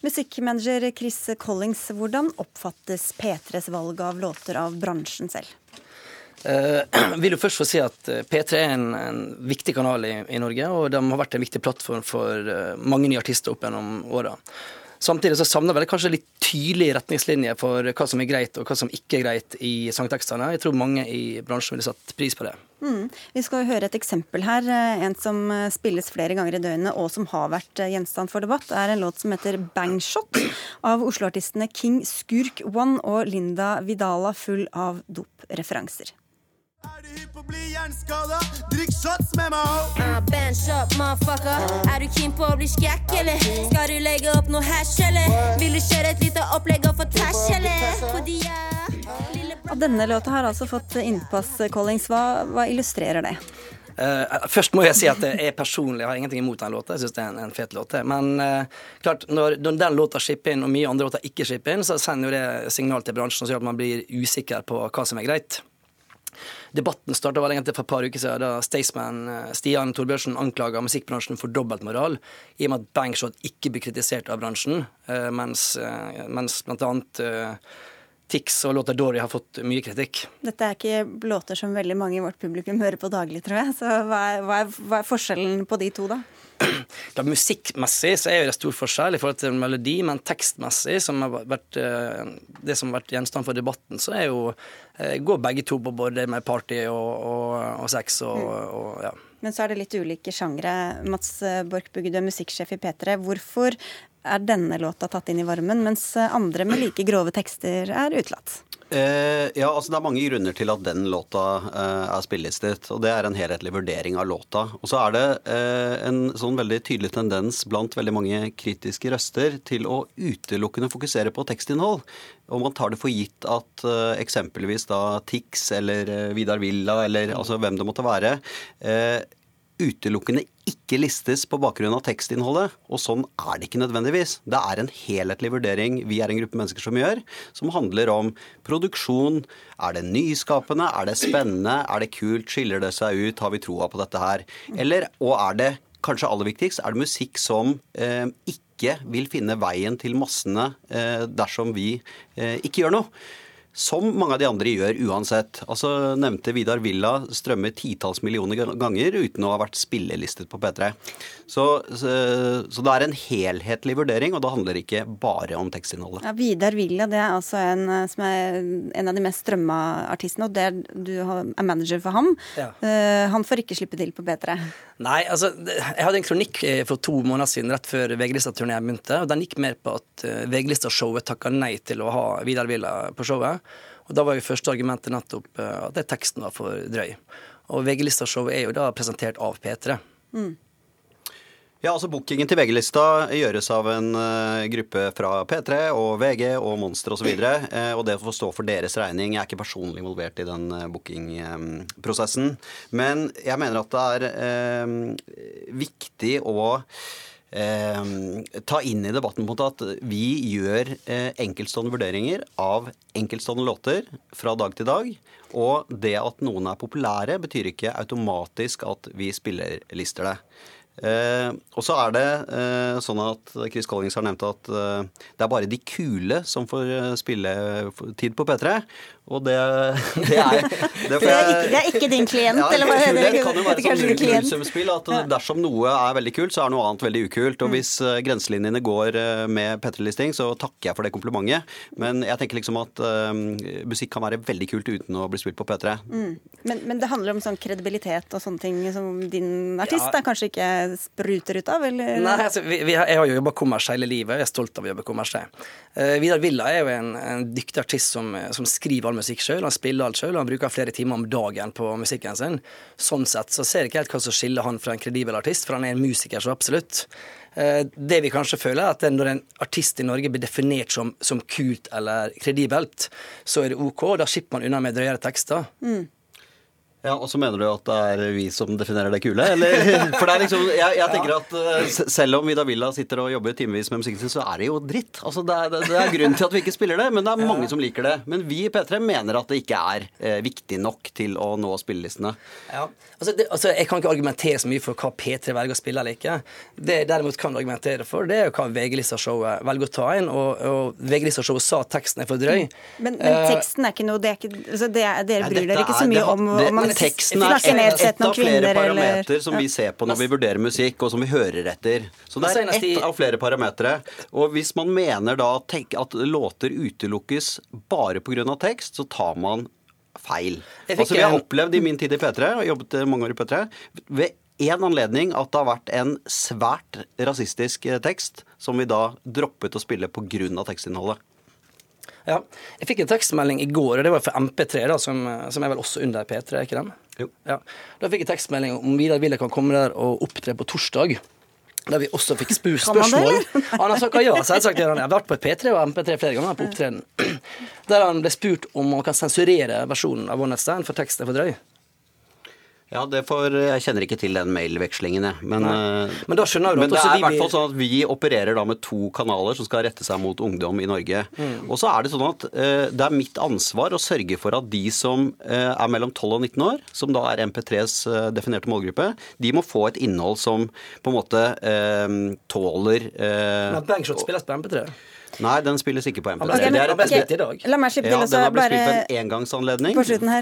Musikkmanager Chris Collings, hvordan oppfattes P3s valg av låter av bransjen selv? Jeg uh, vil jo først få si at eh, P3 er en, en viktig kanal i, i, Norge, og de har vært en viktig plattform for uh, mange nye artister opp gjennom åra. Samtidig så savner vel kanskje litt tydelige retningslinjer for hva som er greit og hva som ikke er greit i sangtekstene. Jeg tror mange i bransjen ville satt pris på det. Mm. Vi skal høre et eksempel her. En som spilles flere ganger i døgnet og som har vært gjenstand for debatt, er en låt som heter Bangshot av Oslo-artistene King Skurk One og Linda Vidala, full av dopreferanser. Er du hypp på å bli hjerneskada? Drikk shots med meg, òg. Uh, bench up, motherfucker. Er du keen på å bli skækk, eller? Skal du legge opp noe hash, eller? Vil du kjøre et lite opplegg og få tæsj, eller? Fordi jeg og denne låta har altså fått innpass, Collings. Hva, hva illustrerer det? Uh, først må jeg si at jeg personlig har ingenting imot den låta. Jeg syns det er en, en, fet låt. Men uh, klart, når, når, den låta skipper inn, og mye andre låter ikke skipper inn, så sender jo det signal til bransjen som gjør at man blir usikker på hva som er greit. Debatten starta for et par uker siden, da Staysman eh, Stian Torbjørnsen anklaga musikkbransjen for dobbeltmoral, i og med at Bangshot ikke blir kritisert av bransjen, eh, mens, eh, mens annet Tix og låta Dory har fått mye kritikk. Dette er ikke låter som veldig mange i vårt publikum hører på daglig, tror jeg. Så hva er, hva er, hva er forskjellen på de to, da? Ja, musikkmessig så er det stor forskjell i forhold til melodi, men tekstmessig, som har vært, eh, det som har vært gjenstand for debatten, så er jo, eh, går begge to på både med party og, og, og sex og, mm. og, ja. Men så er det litt ulike sjangre. Mats Borchbugge, du er musikksjef i P3. Hvorfor er denne låta tatt inn i varmen, mens andre med like grove tekster er utelatt? Eh, ja, altså Det er mange grunner til at den låta eh, er spillelistet. og Det er en helhetlig vurdering av låta. Og så er det eh, en sånn veldig tydelig tendens blant veldig mange kritiske røster til å utelukkende fokusere på tekstinnhold. Og man tar det for gitt at eh, eksempelvis da Tix eller eh, Vidar Villa eller altså hvem det måtte være, eh, utelukkende ikke listes på bakgrunn av tekstinnholdet. Og sånn er det ikke nødvendigvis. Det er en helhetlig vurdering vi er en gruppe mennesker som gjør, som handler om produksjon. Er det nyskapende? Er det spennende? Er det kult? Skiller det seg ut? Har vi troa på dette her? Eller, og er det kanskje aller viktigst, er det musikk som eh, ikke vil finne veien til massene eh, dersom vi eh, ikke gjør noe? Som mange av de andre gjør uansett. Altså Nevnte Vidar Villa strømmer titalls millioner ganger uten å ha vært spillelistet på P3. Så, så, så, det er en helhetlig vurdering, og det handler ikke bare om tekstinnholdet. Ja, Vidar Villa det er altså en eh, som er en av de mest strømma artistene, og er, du er manager for ham. Ja. Uh, han får ikke slippe til på P3. Nei, altså jeg hadde en kronikk eh, for to måneder siden rett før VG-lista-turneen begynte. og Den gikk mer på at VG-lista-showet takka nei til å ha Vidar Villa på showet. Og Da var jo første argumentet nettopp at det teksten var for drøy. Og VG-lista-showet er jo da presentert av P3. Mm. Ja, altså Bookingen til VG-lista gjøres av en uh, gruppe fra P3 og VG og Monster osv. Og, så uh, og det får stå for deres regning. Jeg er ikke personlig involvert i den uh, bookingprosessen. Men jeg mener at det er viktig å eh, ta inn i debatten på at vi gjør eh, enkeltstående vurderinger av enkeltstående låter fra dag til dag. Og det at noen er populære, betyr ikke automatisk at vi spiller lister det. Eh, og så er det eh, sånn at Chris Collings har nevnt at eh, det er bare de kule som får spille spilletid på P3. Og det, det er det, det, er ikke, det, er ikke, din klient, ja, eller hva heter det? Det kan jo være sånn nullsumspill at dersom noe er veldig kult, så er noe annet veldig ukult. Og mm. hvis grenselinjene går med P3-listing, så takker jeg for det komplimentet. Men jeg tenker liksom at musikk kan være veldig kult uten å bli spilt på P3. Mm. Men, men, det handler om sånn kredibilitet og sånne ting som din artist ja. er kanskje ikke spruter ut av, eller? Nei, altså, vi, vi har, jeg har jo jobba kommers hele livet, og jeg er stolt av å jobbe kommers. Uh, Vidar Villa er jo en, en dyktig artist som, som skriver all musikk sjøl. Han spiller alt sjøl, og han bruker flere timer om dagen på musikken sin. Sånn sett så ser jeg ikke helt hva som skiller han fra en kredibel artist, for han er en musiker så absolutt. Uh, det vi kanskje føler, er at når en artist i Norge blir definert som, som kult eller kredibelt, så er det OK. og Da slipper man unna med drøyere tekster. Mm. Ja, Og så mener du at det er vi som definerer det kule? Eller? For det er liksom, jeg, jeg tenker at uh, Selv om Vida Villa sitter og jobber timevis med musikken sin, så er det jo dritt. Altså, det, er, det er grunnen til at vi ikke spiller det, men det er mange som liker det. Men vi i P3 mener at det ikke er eh, viktig nok til å nå spillelistene. Ja, altså, det, altså, Jeg kan ikke argumentere så mye for hva P3 velger å spille eller ikke. Det jeg derimot kan argumentere for, det er jo hva VG-lista-showet velger å ta inn. Og, og VG-lista-showet sa at teksten er for drøy. Men, men uh, teksten er ikke noe det er ikke, altså, det er, Dere bryr dere ikke så mye om, om men teksten er et, et av flere parametere som vi ser på når vi vurderer musikk, og som vi hører etter. Så det er ett av flere parametere. Og hvis man mener da at låter utelukkes bare pga. tekst, så tar man feil. Altså, vi har opplevd i min tid i P3, og jobbet mange år i P3, ved én anledning at det har vært en svært rasistisk eh, tekst som vi da droppet å spille pga. tekstinnholdet. Ja, Jeg fikk en tekstmelding i går, og det var for MP3, da, som, som er vel også under P3, ikke den? Jo. Ja. Da fikk jeg tekstmelding om Vidar Villa kan komme der og opptre på torsdag. Der vi også fikk spørsmål. Han har sagt ja, selvsagt. Jeg har vært på P3 og MP3 flere ganger på opptreden. Der han ble spurt om han kan sensurere versjonen av One Night Stand for teksten er for drøy. Ja, det får, Jeg kjenner ikke til den mailvekslingen, jeg. Men, eh, men, da skjønner du men det er i hvert fall sånn at vi opererer da med to kanaler som skal rette seg mot ungdom i Norge. Mm. Og så er det sånn at uh, det er mitt ansvar å sørge for at de som uh, er mellom 12 og 19 år, som da er MP3s uh, definerte målgruppe, de må få et innhold som på en måte tåler Men Bangshot spilles på MP3? Nei, den spilles ikke på MP3. Okay, det er et, okay. dag. La meg slippe til. Ja, den har blitt spilt på en engangsanledning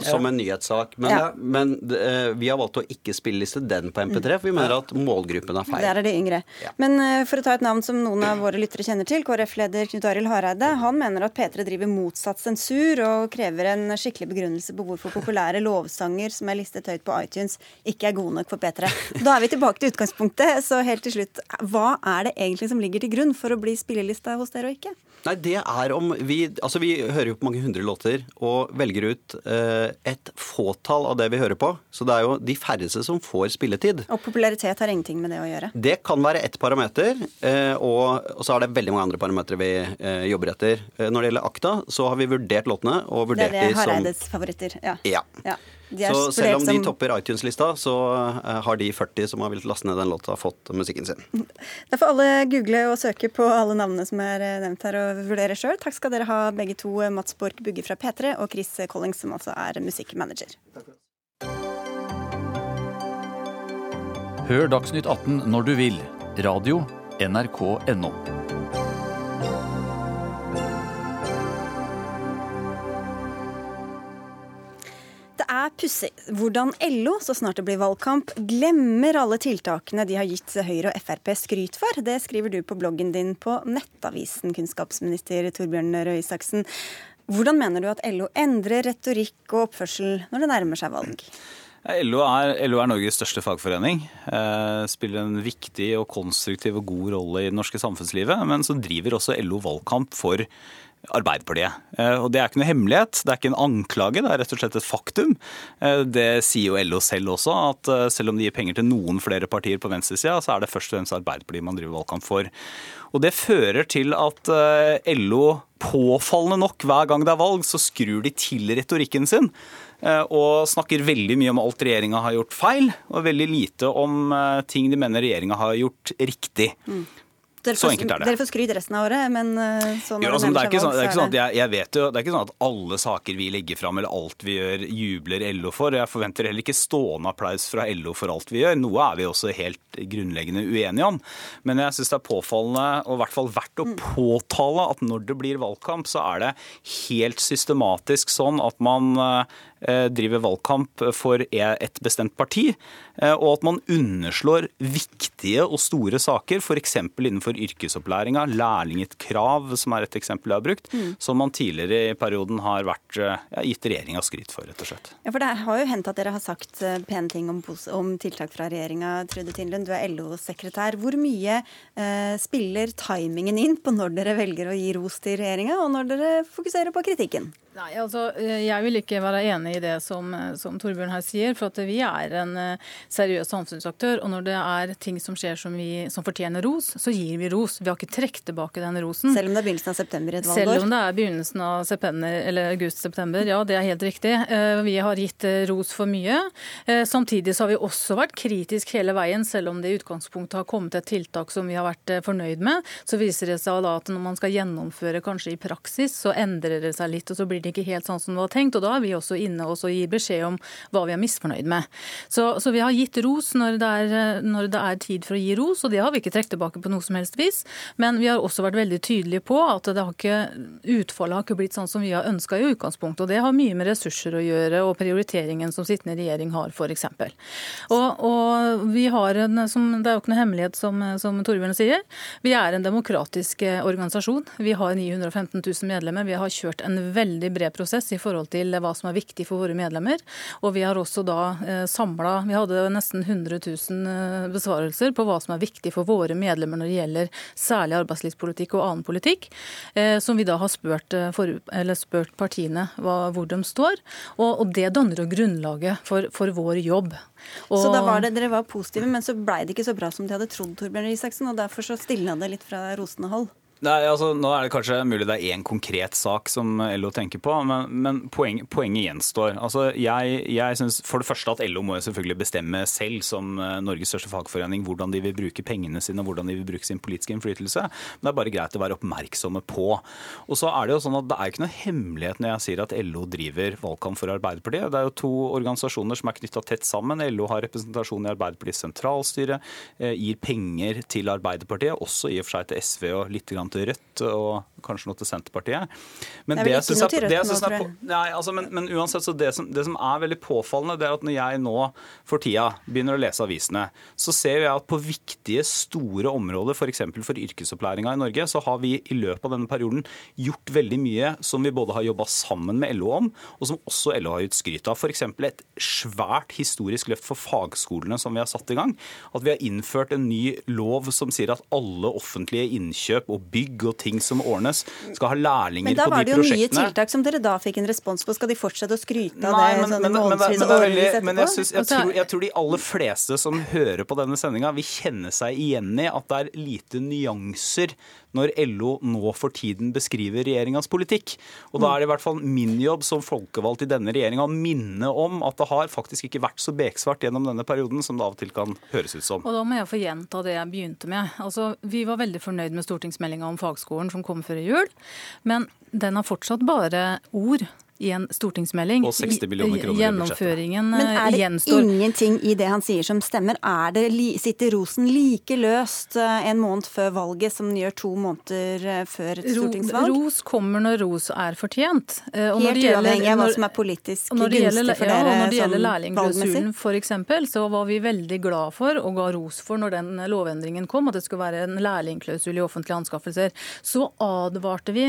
som en nyhetssak. Men, ja. men uh, vi har valgt å ikke spilleliste den på MP3, for vi mener at målgruppen er feil. Der er de yngre. Ja. Men uh, for å ta et navn som noen av våre lyttere kjenner til, KrF-leder Knut Arild Hareide, han mener at P3 driver motsatt sensur og krever en skikkelig begrunnelse på hvorfor populære lovsanger som er listet høyt på iTunes, ikke er gode nok for P3. Da er vi tilbake til utgangspunktet, så helt til slutt, hva er det egentlig som ligger til grunn for å bli spillelista hos dere og ikke? Nei, det er om vi Altså, vi hører jo på mange hundre låter og velger ut eh, et fåtall av det vi hører på. Så det er jo de færreste som får spilletid. Og popularitet har ingenting med det å gjøre? Det kan være ett parameter, eh, og, og, så er det veldig mange andre parametere vi eh, jobber etter. Eh, når det gjelder akta, så har vi vurdert låtene og vurdert de som Det er det Hareides favoritter, ja. ja. ja. Så selv om de topper iTunes-lista, så uh, har de 40 som har villet laste ned den låta, fått musikken sin. Da får alle google og søke på alle navnene som er eh, nevnt her, og vurdere sjøl. Takk skal dere ha begge to, Mats Borch Bugge fra P3 og Chris Collings, som altså er musikkmanager. Hør Dagsnytt 18 når du vil. Radio NRK.no. er pussig hvordan LO, så snart det blir valgkamp, glemmer alle tiltakene de har gitt Høyre og Frp skryt for. Det skriver du på bloggen din på Nettavisen, kunnskapsminister Torbjørn Røe Isaksen. Hvordan mener du at LO endrer retorikk og oppførsel når det nærmer seg valg? LO er, LO er, Norges største fagforening. Eh, spiller en viktig og konstruktiv og god rolle i det norske samfunnslivet. Men så driver også LO valgkamp for Arbeiderpartiet. Eh, og Det er ikke noe hemmelighet, det er ikke en anklage, det er rett og slett et faktum. Eh, det sier jo LO selv også, at eh, selv om de gir penger til noen flere partier på venstresida, så er det først og fremst Arbeiderpartiet man driver valgkamp for. Og Det fører til at LO påfallende nok hver gang det er valg, så skrur de til retorikken sin. Og snakker veldig mye om alt regjeringa har gjort feil, og veldig lite om ting de mener regjeringa har gjort riktig. Mm. Dere får, så enkelt er det. Dere får skryt resten av året, men eh, sånn jo, altså, det, er ikke sånn, det er ikke sånn at jeg, jeg, vet jo, det er ikke sånn at alle saker vi legger fram eller alt vi gjør, jubler LO for. Jeg forventer heller ikke stående applaus fra LO for alt vi gjør. Noe er vi også helt grunnleggende uenige om. Men jeg syns det er påfallende, og i hvert fall verdt å mm. påtale, at når det blir valgkamp, så er det helt systematisk sånn at man eh, driver valgkamp for e, et bestemt parti, eh, og at man underslår viktige og store saker, f.eks. innenfor yrkesopplæringa, lærlingkrav, som er et eksempel jeg har brukt, mm. som man tidligere i perioden har vært, ja, gitt regjeringa skryt for, rett og slett. Ja, for Det har jo hendt at dere har sagt eh, pene ting om, om tiltak fra regjeringa. Trude Tindlund, du er LO-sekretær. Hvor mye eh, spiller timingen inn på når dere velger å gi ros til regjeringa, og når dere fokuserer på kritikken? Nei, altså, eh, Jeg vil ikke være enig i det som, eh, som Torbjørn her sier. For at vi er en seriøs samfunnsaktør. Og når det er ting som skjer som, vi, som fortjener ros, så gir vi ros. Vi har ikke trukket tilbake den rosen. Selv om det er begynnelsen av september i et valgår? Selv om det er begynnelsen av september, eller august-september, ja det er helt riktig. Eh, vi har gitt eh, ros for mye. Eh, samtidig så har vi også vært kritisk hele veien, selv om det i utgangspunktet har kommet et tiltak som vi har vært fornøyd med. Så viser det seg at når man skal gjennomføre kanskje i praksis, så endrer det seg litt, og så blir det ikke helt sånn som det var tenkt. Og da er vi også inne og gir beskjed om hva vi er misfornøyd med. Så, så vi har gitt ros når det, er, når det er tid for å gi ros, og det har vi ikke trukket tilbake på noe som helst vis. Men vi har også vært veldig tydelige på at har ikke, utfallet har ikke blitt sånn som vi har ønska i utgangspunktet. Og det har mye med ressurser å gjøre og prioriteringen som sittende regjering har, f.eks. Og, og vi har en, som, Det er jo ikke noe hemmelighet, som, som Torbjørn sier. Vi er en demokratisk eh, organisasjon. Vi har 915 000 medlemmer. Vi har kjørt en veldig bred prosess i forhold til hva som er viktig for våre medlemmer. Og vi har også da eh, samla Vi hadde nesten 100 000 eh, besvarelser på hva som er viktig for våre medlemmer når det gjelder særlig arbeidslivspolitikk og annen politikk, eh, som vi da har spurt, for, spurt partiene hva, hvor de står. Og, og det danner jo grunnlaget for, for vår jobb. Og... Så da var det, Dere var positive, men så blei det ikke så bra som de hadde trodd, Torbjørn Isaksen, og derfor så stilna det litt fra rosende hold? Nei, altså Nå er det kanskje mulig det er én konkret sak som LO tenker på, men, men poeng, poenget gjenstår. Altså jeg, jeg synes For det første at LO må selvfølgelig bestemme selv, som eh, Norges største fagforening, hvordan de vil bruke pengene sine og hvordan de vil bruke sin politiske innflytelse. Men det er bare greit å være oppmerksomme på. Og så er Det jo sånn at det er ikke noe hemmelighet når jeg sier at LO driver valgkamp for Arbeiderpartiet. Det er jo to organisasjoner som er knytta tett sammen. LO har representasjon i Arbeiderpartiets sentralstyre, eh, gir penger til Arbeiderpartiet, også i og for seg til SV og litt grann til Rødt og kanskje noe til Senterpartiet. Men, det, det, jeg, det nå, er, nei, altså, men, men, uansett, så det som, det som, er veldig påfallende, det er at når jeg nå for tida begynner å lese avisene, så ser jeg at på viktige, store områder, f.eks. For, for yrkesopplæringa i Norge, så har vi i løpet av denne perioden gjort veldig mye som vi både har jobba sammen med LO om, og som også LO har gitt skryt av. F.eks. et svært historisk løft for fagskolene som vi har satt i gang. At vi har innført en ny lov som sier at alle offentlige innkjøp og bygg bygg og ting som ordnes. Skal ha lærlinger på de prosjektene. Men da var det jo nye tiltak som dere da fikk en respons på. Skal de fortsette å skryte av Nei, det men, sånne men, men, men jeg, synes, jeg, Altså, tror, jeg tror de aller fleste som hører på denne sendinga, vil kjenne seg igjen i at det er lite nyanser når LO nå for tiden beskriver regjeringas politikk. Og da er det i hvert fall min jobb som folkevalgt i denne regjeringa å minne om at det har faktisk ikke vært så beksvart gjennom denne perioden som det av og til kan høres ut som. Og da må jeg få gjenta det jeg begynte med. Altså, vi var veldig fornøyd med stortingsmeldinga om fagskolen som kom før jul, men den har fortsatt bare ord i en stortingsmelding. Og 60 millioner kroner i Gjennomføringen Men eh, er det gjenstår. ingenting i det han sier som stemmer? Er det, li- sitter rosen like løst eh, en måned før valget som den gjør to måneder eh, før et stortingsvalg? ros kommer når ros er fortjent. Og Helt gjelder- uavhengig av hva som er politisk gunstig gjelder, for ja, dere og når det gjelder lærlingklausulen f.eks., så var vi veldig glad for og ga ros for når den lovendringen kom, at det skulle være en lærlingklausul i offentlige anskaffelser. Så advarte vi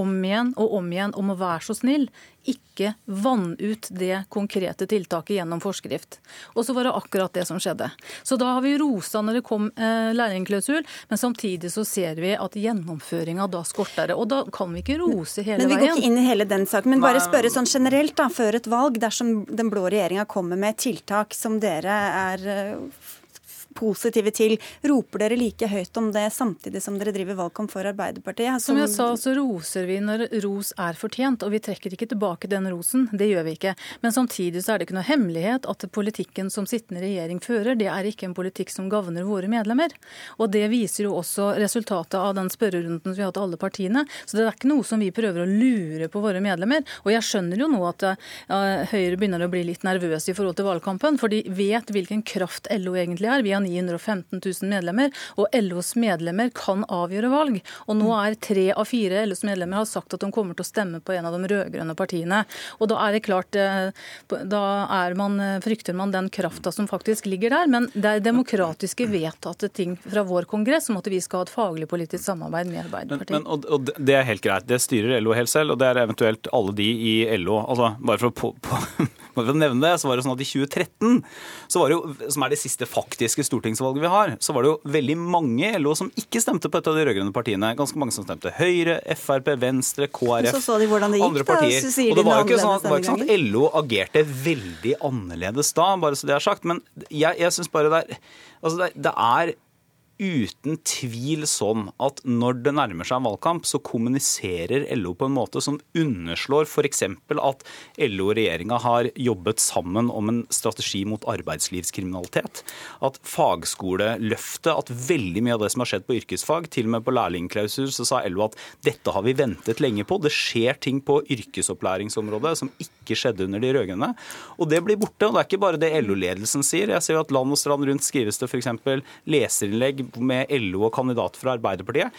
om igjen og om igjen om å være så snill, ikke vann ut det konkrete tiltaket gjennom forskrift. Og så var det akkurat det som skjedde. Så da har vi rosa når det kom eh, lærlingklausul, men samtidig så ser vi at gjennomføringa da skorter det. Og da kan vi ikke rose hele veien. Men Vi veien. går ikke inn i hele den saken, men bare spørre sånn generelt da, før et valg, dersom den blå regjeringa kommer med tiltak som dere er eh, positive til, roper dere like høyt om det samtidig som dere driver valgkamp for Arbeiderpartiet? Som jeg sa, så roser vi når ros er fortjent, og vi trekker ikke tilbake den rosen. Det gjør vi ikke. Men samtidig så er det ikke noe hemmelighet at politikken som sittende regjering fører, det er ikke en politikk som gagner våre medlemmer. Og det viser jo også resultatet av den spørrerunden som vi har hatt alle partiene. Så det er ikke noe som vi prøver å lure på våre medlemmer. Og jeg skjønner jo nå at uh, Høyre begynner å bli litt nervøse i forhold til valgkampen, for de vet hvilken kraft LO egentlig er. Vi har 915 000 medlemmer, og LOs medlemmer kan avgjøre valg. Og nå er tre av fire LOs medlemmer har sagt at de kommer til å stemme på en av de rød-grønne partiene. Og da er det klart, eh, da er man, eh, frykter man den krafta som faktisk ligger der. Men det er demokratiske vedtatte ting fra vår kongress om at vi skal ha et faglig politisk samarbeid med Men, Arbeiderpartiet. men, og, og det er helt greit. Det styrer LO helt selv, og det er eventuelt alle de i LO. Altså, bare for å, på, på, bare for å nevne det, så var det sånn at i 2013, så var det jo, som er det siste faktiske stortingsvalget vi har, så var det jo veldig mange i LO som ikke stemte på et av de rød-grønne partiene. Ganske mange som stemte Høyre, Frp, Venstre, KrF, Så så de gikk, andre da, partier. så sier og det var jo ikke sånn, var ikke sånn at LO agerte veldig annerledes da, bare så det er sagt. Men jeg, jeg syns bare det er Altså, det, det er uten tvil sånn at når det nærmer seg en valgkamp, så kommuniserer LO på en måte som underslår f.eks. at LO og regjeringa har jobbet sammen om en strategi mot arbeidslivskriminalitet. At fagskoleløftet, at veldig mye av det som har skjedd på yrkesfag, til og med på lærlingklausul, så sa LO at dette har vi ventet lenge på. Det skjer ting på yrkesopplæringsområdet som ikke skjedde under de rød-grønne. Og det blir borte. Og det er ikke bare det LO-ledelsen sier. Jeg ser jo at land og strand rundt skrives det f.eks. leserinnlegg med LO og kandidater fra Arbeiderpartiet.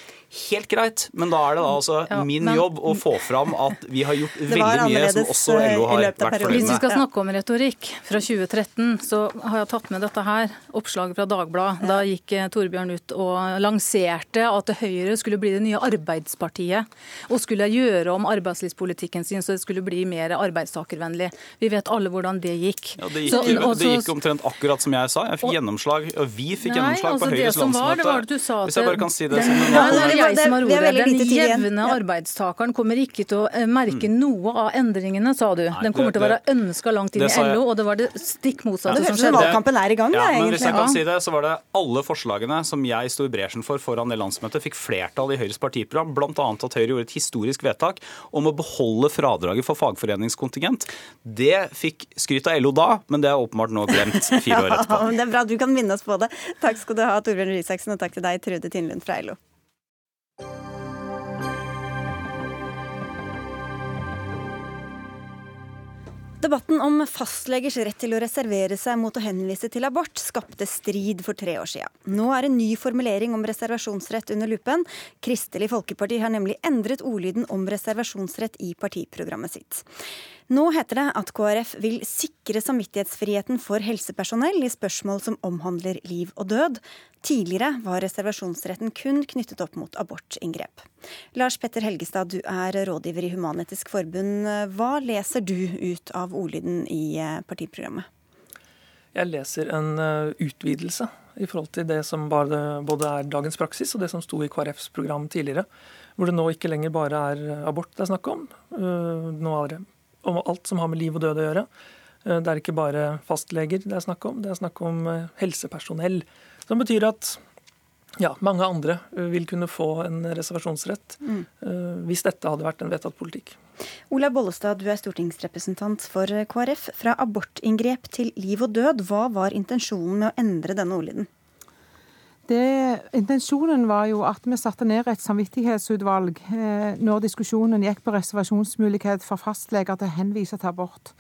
Helt greit, men da er det da altså Ja, min men- jobb å få fram at vi har gjort veldig mye som også eh, LO har vært fornøyd med. Hvis vi skal snakke om retorikk fra 2013, så har jeg tatt med dette her. Oppslaget fra Dagbladet. Da gikk eh, Torbjørn ut og lanserte at Høyre skulle bli det nye arbeidspartiet. Og skulle gjøre om arbeidslivspolitikken sin så det skulle bli mer arbeidstakervennlig. Vi vet alle hvordan det gikk. Ja, det, Så- gikk, og det gikk omtrent akkurat som jeg sa. Jeg fikk gjennomslag, og vi fikk Nei, gjennomslag på altså Høyres som var, det var det du sa at Hvis jeg bare kan si det sånn. som en det er jeg som har ordet. Den jevne arbeidstakeren kommer ikke til å eh, merke Mm. noe av endringene, sa du. Den kommer til å være ønska langt inn i. LO, og det var det stikk motsatte som skjedde. valgkampen er i gang, Ja, men hvis jeg kan si det, så var det alle forslagene som jeg sto i bresjen for foran det landsmøtet, fikk flertall i Høyres partiprogram, bl.a. at Høyre gjorde et historisk vedtak om å beholde fradraget for fagforeningskontingent. Det fikk skryt av LO da, men det er åpenbart nå glemt fire år etterpå. Ja, men det er bra du kan minne oss på det. Takk skal du ha, Torbjørn Røe Isaksen, og takk til deg, Trude Tindlund fra LO. Debatten om fastlegers rett til å reservere seg mot å henvise til abort skapte strid for tre år siden. Nå er en ny formulering om reservasjonsrett under lupen. Kristelig Folkeparti har nemlig endret ordlyden om reservasjonsrett i partiprogrammet sitt. Nå heter det at KrF vil sikre samvittighetsfriheten for helsepersonell i spørsmål som omhandler liv og død. Tidligere var reservasjonsretten kun knyttet opp mot abortinngrep. Lars Petter Helgestad, du er rådgiver i Human-Etisk Forbund. Hva leser du ut av ordlyden i eh, partiprogrammet? Jeg leser en eh, utvidelse i forhold til det som både, er dagens praksis og det som sto i KrFs program tidligere. Hvor det nå ikke lenger bare er abort det er snakk om. Uh, nå er det om alt som har med liv og død å gjøre. Uh, det er ikke bare fastleger det er snakk om, det er snakk om uh, helsepersonell. Som betyr at ja, mange andre vil kunne få en reservasjonsrett mm. hvis dette hadde vært en vedtatt politikk. Olaug Bollestad, du er stortingsrepresentant for KrF. Fra abortinngrep til liv og død, hva var intensjonen med å endre denne ordlyden? Det, intensjonen var jo at vi satte ned et samvittighetsutvalg eh, når diskusjonen gikk på reservasjonsmulighet for fastleger til å henvise til abort.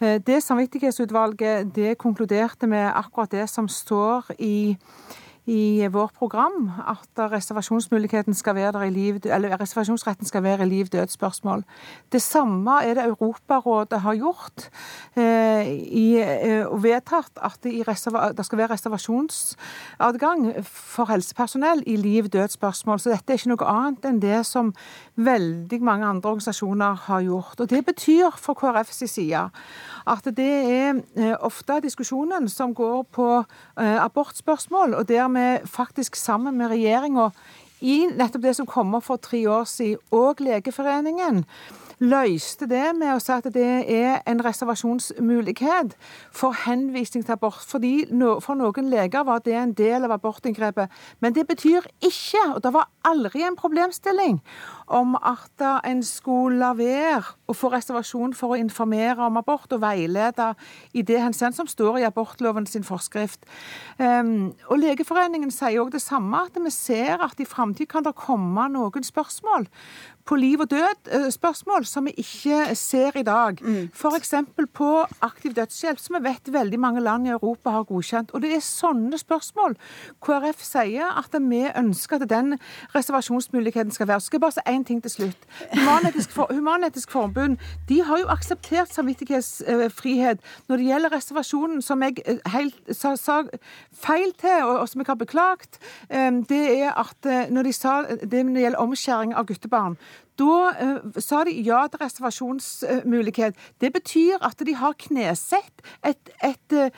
Eh, det samvittighetsutvalget det konkluderte med akkurat det som står i i vårt program at reservasjonsmuligheten skal være der i liv, eller reservasjonsretten skal være i liv-død-spørsmål. Det samme er det Europarådet har gjort eh, i, eh, og vedtatt at det, det, skal være reservasjonsadgang for helsepersonell i liv-død-spørsmål. Så dette er ikke noe annet enn det som veldig mange andre organisasjoner har gjort. Og Det betyr for KrFs side at det er eh, ofte diskusjonen som går på eh, abortspørsmål, og der vi faktisk sammen med regjeringa i nettopp det som kom opp for tre år siden, og Legeforeningen, løste det med å si at det er en reservasjonsmulighet for henvisning til abort. Fordi For noen leger var det en del av abortinngrepet. Men det betyr ikke, og det var aldri en problemstilling, om at en skulle la være å få reservasjon for å informere om abort og veilede i det henseende som står i abortloven sin forskrift. Um, og Legeforeningen sier òg det samme, at vi ser at i framtid kan det komme noen spørsmål på liv og død-spørsmål som vi ikke ser i dag. Mm. F.eks. på aktiv dødshjelp, som vi vet veldig mange land i Europa har godkjent. Og det er sånne spørsmål KrF sier at vi ønsker at den reservasjonsmuligheten skal være. Så skal jeg bare si én ting til slutt. Human-Etisk for, Human Forbund de har jo akseptert samvittighetsfrihet når det gjelder reservasjonen, som jeg eh, helt sa, sa feil til, og, og, som jeg har beklagt. Det er at eh, når de sa det når det gjelder omskjæring av guttebarn, da uh, sa de ja til reservasjonsmulighet. Det betyr at de har knesett et, et, uh,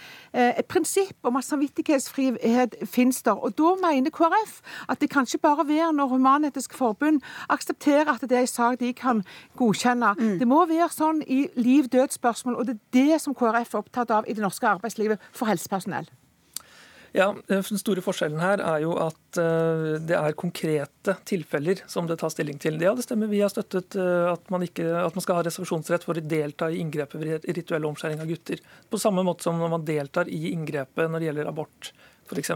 et prinsipp om at samvittighetsfrihet finnes der. Og da mener KrF at det kan ikke bare være når Human-Etisk Forbund aksepterer at det er en sak de kan godkjenne. Mm. Det må være sånn i liv-død-spørsmål, og det er det som KrF er opptatt av i det norske arbeidslivet for helsepersonell. Ja, Den store forskjellen her er jo at uh, det er konkrete tilfeller som det tas stilling til. Ja, det stemmer. Vi har støttet uh, at, man ikke, at, man skal ha reservasjonsrett for å delta i inngrepet ved rituell omskjæring av gutter. På samme måte som når man deltar i inngrepet når det gjelder abort f.eks.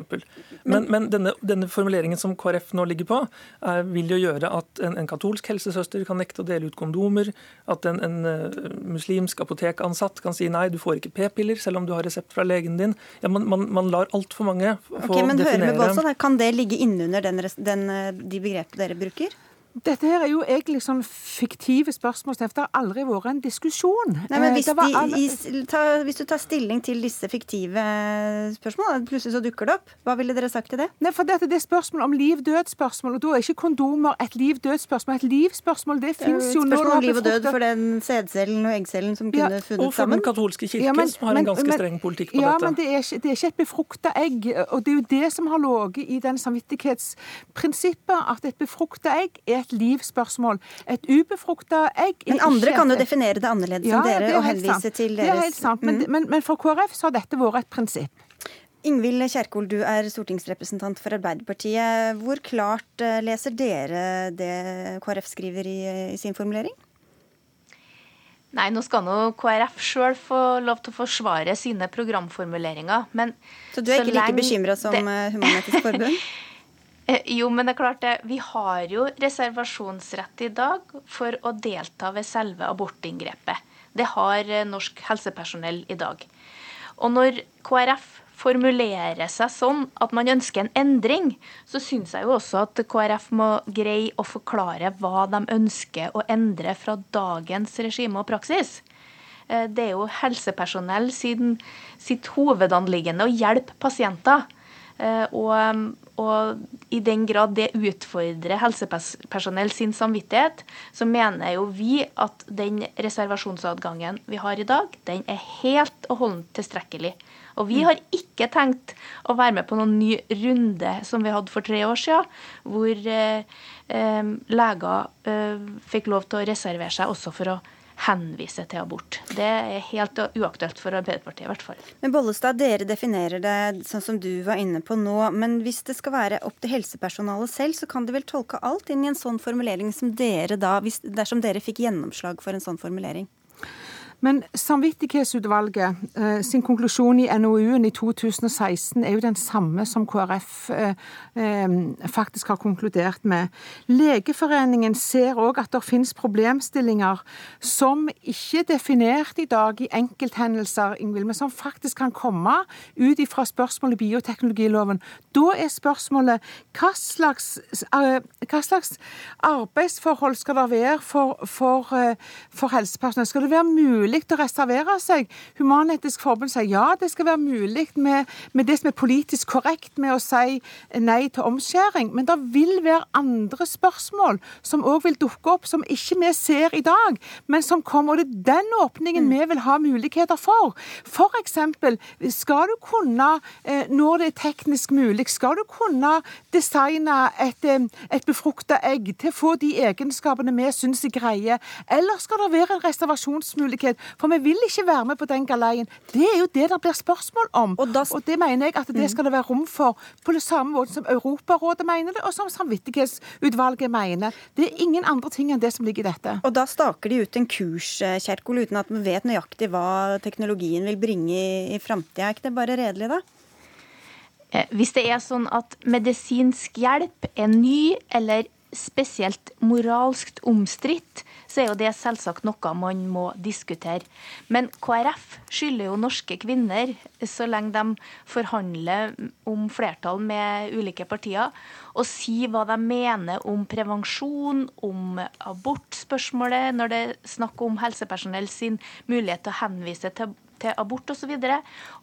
Men, men denne, denne, formuleringen som KrF nå ligger på, er, vil jo gjøre at en, en, katolsk helsesøster kan nekte å dele ut kondomer. At en, en uh, muslimsk apotekansatt kan si nei, du får ikke p-piller selv om du har resept fra legen din. Ja, man, man, man lar altfor mange få okay, men definere hør med Båstad, Kan det ligge innunder den, den, eh, de begrepene dere bruker? Dette her er jo egentlig sånn fiktive spørsmål, det har aldri vært en diskusjon. Nei, men hvis, de, i, ta, hvis, du tar stilling til disse fiktive spørsmålene, plutselig så dukker det opp, hva ville dere sagt til det? Nei, for dette det er spørsmål om liv-død-spørsmål, og da er ikke kondomer et liv-død-spørsmål. Et liv-spørsmål, det fins jo nå. Spørsmål om liv og død for den sædcellen og eggcellen som kunne ja, funnet sammen? Og for den katolske kirken, ja, men, som har en ganske men, streng politikk på ja, dette. Ja, men det er, ikke, det er ikke et befrukta egg, og det er jo det som har ligget i den samvittighetsprinsippet, at et befrukta egg er et livsspørsmål. Et ubefrukta egg Men andre kan jo definere det annerledes ja, enn dere og henvise sant. til deres Det er helt sant, men, mm. men, men for KrF så har dette vært et prinsipp. Ingvild Kjerkol, du er stortingsrepresentant for Arbeiderpartiet. Hvor klart eh, leser dere det KrF skriver i, i sin formulering? Nei, nå skal nå KrF sjøl få lov til å forsvare sine programformuleringer. Men så du er ikke like bekymra som det... Eh, Human-Etisk Forbund? Eh, jo, men det er klart det. Vi har jo reservasjonsrett i dag for å delta ved selve abortinngrepet. Det har eh, norsk helsepersonell i dag. Og når KrF formulerer seg sånn at man ønsker en endring, så syns jeg jo også at KrF må greie å forklare hva de ønsker å endre fra dagens regime og praksis. Eh, det er jo helsepersonell sin, sitt hovedanliggende å hjelpe pasienter. Og og i den grad det utfordrer helsepersonell sin samvittighet, så mener jo vi at den reservasjonsadgangen vi har i dag, den er helt og holdent tilstrekkelig. Og vi har ikke tenkt å være med på noen ny runde som vi hadde for tre år siden, hvor eh, eh, leger eh, fikk lov til å reservere seg også for å henvise til abort. Det er helt uaktuelt for Arbeiderpartiet i hvert fall. Men Bollestad, dere definerer det sånn som du var inne på nå. Men hvis det skal være opp til helsepersonalet selv, så kan de vel tolke alt inn i en sånn formulering som dere da, dersom dere fikk gjennomslag for en sånn formulering? Men Samvittighetsutvalget eh, sin konklusjon i NOU-en i 2016 er jo den samme som KrF eh, eh, faktisk har konkludert med. Legeforeningen ser òg at det finnes problemstillinger som ikke er definert i dag i enkelthendelser, Ingvild, men som faktisk kan komme ut ifra spørsmålet i bioteknologiloven. Da er spørsmålet hva slags, hva slags arbeidsforhold skal det være for, for, for helsepersonell? Skal det være mulig mulig å reservere seg. Human-Etisk Forbund sier ja, det skal være mulig med, med, det som er politisk korrekt med å si nei til omskjæring. Men det vil være andre spørsmål som òg vil dukke opp, som ikke vi ser i dag, men som kommer. Og det er den åpningen mm. vi vil ha muligheter for. Eksempel, skal du kunne, eh, når det er teknisk mulig, skal du kunne designe et, eh, et befrukta egg til å få de egenskapene vi syns er greie, eller skal det være en reservasjonsmulighet for vi vil ikke være med på den galeien. Det er jo det det blir spørsmål om. Og, da, og det mener jeg at det mm. skal det være rom for, på det samme måte som Europarådet mener det, og som Samvittighetsutvalget mener. Det er ingen andre ting enn det som ligger i dette. Og da staker de ut en kurs, Kjerkol, uten at vi vet nøyaktig hva teknologien vil bringe i, i framtida. Er ikke det bare redelig, da? Eh, hvis det er sånn at medisinsk hjelp er ny eller spesielt moralsk omstridt, så er jo det selvsagt noe man må diskutere. Men KrF skylder jo norske kvinner, så lenge de forhandler om flertall med ulike partier, å si hva de mener om prevensjon, om abortspørsmålet, når det er snakk om helsepersonell sin mulighet til å henvise til til abort osv.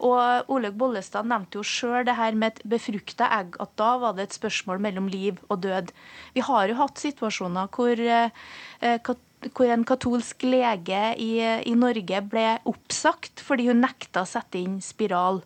Olaug Bollestad nevnte jo sjøl det her med et befrukta egg, at da var det et spørsmål mellom liv og død. Vi har jo hatt situasjoner hvor eh, hvor en katolsk lege i, i, Norge ble oppsagt fordi hun nekta å sette inn spiral.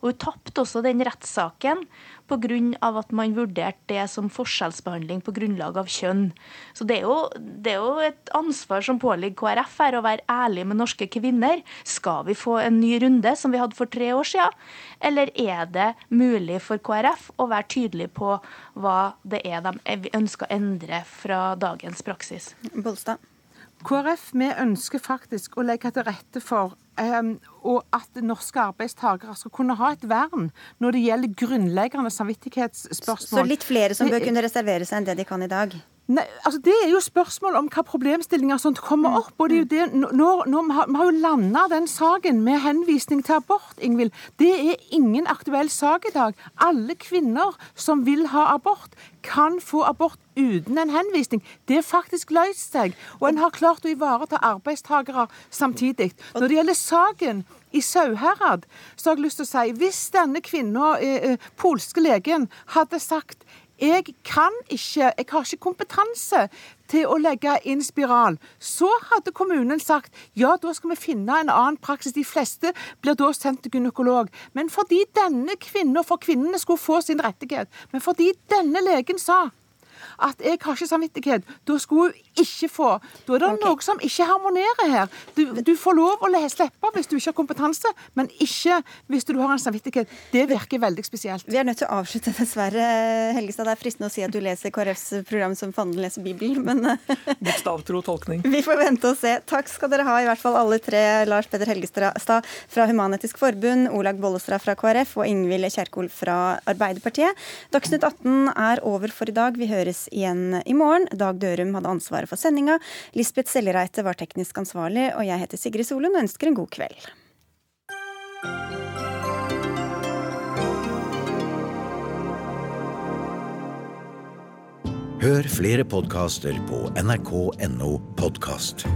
Og Hun tapte også den rettssaken pga. at man vurderte det som forskjellsbehandling på grunnlag av kjønn. Så det er, jo, det er jo et ansvar som påligger KrF her, å være ærlig med norske kvinner. Skal vi få en ny runde, som vi hadde for tre år siden? Eller er det mulig for KrF å være tydelig på hva det er de ønsker å endre fra dagens praksis? Bolstad. KrF vi ønsker faktisk å legge til rette for um, at norske arbeidstakere skal kunne ha et vern når det gjelder grunnleggende samvittighetsspørsmål. Så litt flere som bør kunne reservere seg enn det de kan i dag? Nei, altså Det er jo spørsmål om hva problemstillinger som kommer opp. og det er jo det, når, når vi, har, vi har jo landa den saken med henvisning til abort, Ingvild. Det er ingen aktuell sak i dag. Alle kvinner som vil ha abort, kan få abort uten en henvisning. Det er faktisk løst seg. Og en har klart å ivareta arbeidstakere samtidig. Når det gjelder saken i Sauherad, så har jeg lyst til å si hvis denne kvinna, eh, eh polske legen, hadde sagt jeg kan ikke, jeg har ikke kompetanse til å legge inn spiral. Så hadde kommunen sagt ja, da skal vi finne en annen praksis. De fleste blir da sendt til gynekolog. Men fordi denne kvinnen, for kvinnene skulle få sin rettighet, men fordi denne legen sa at jeg har ikke samvittighet. Da skulle hun ikke få. Da er det okay. noe som ikke harmonerer her. Du, du får lov å slippe hvis du ikke har kompetanse, men ikke hvis du har en samvittighet. Det virker veldig spesielt. Vi er nødt til å avslutte, dessverre. Helgestad, det er fristende å si at du leser KrFs program som fanden leser Bibelen, men Bokstavtro tolkning. Vi får vente og se. Takk skal dere ha, i hvert fall alle tre. Lars Peder Helgestad fra Human-Etisk Forbund, Olag Bollestad fra KrF og Ingvild Kjerkol fra Arbeiderpartiet. Dagsnytt 18 er over for i dag. Vi høres igjen i morgen. Dag Dørum hadde ansvaret for sendinga. Lisbeth Sellereite var teknisk ansvarlig, og jeg heter Sigrid Solund og ønsker en god kveld. Hør flere podkaster på nrk.no podkast.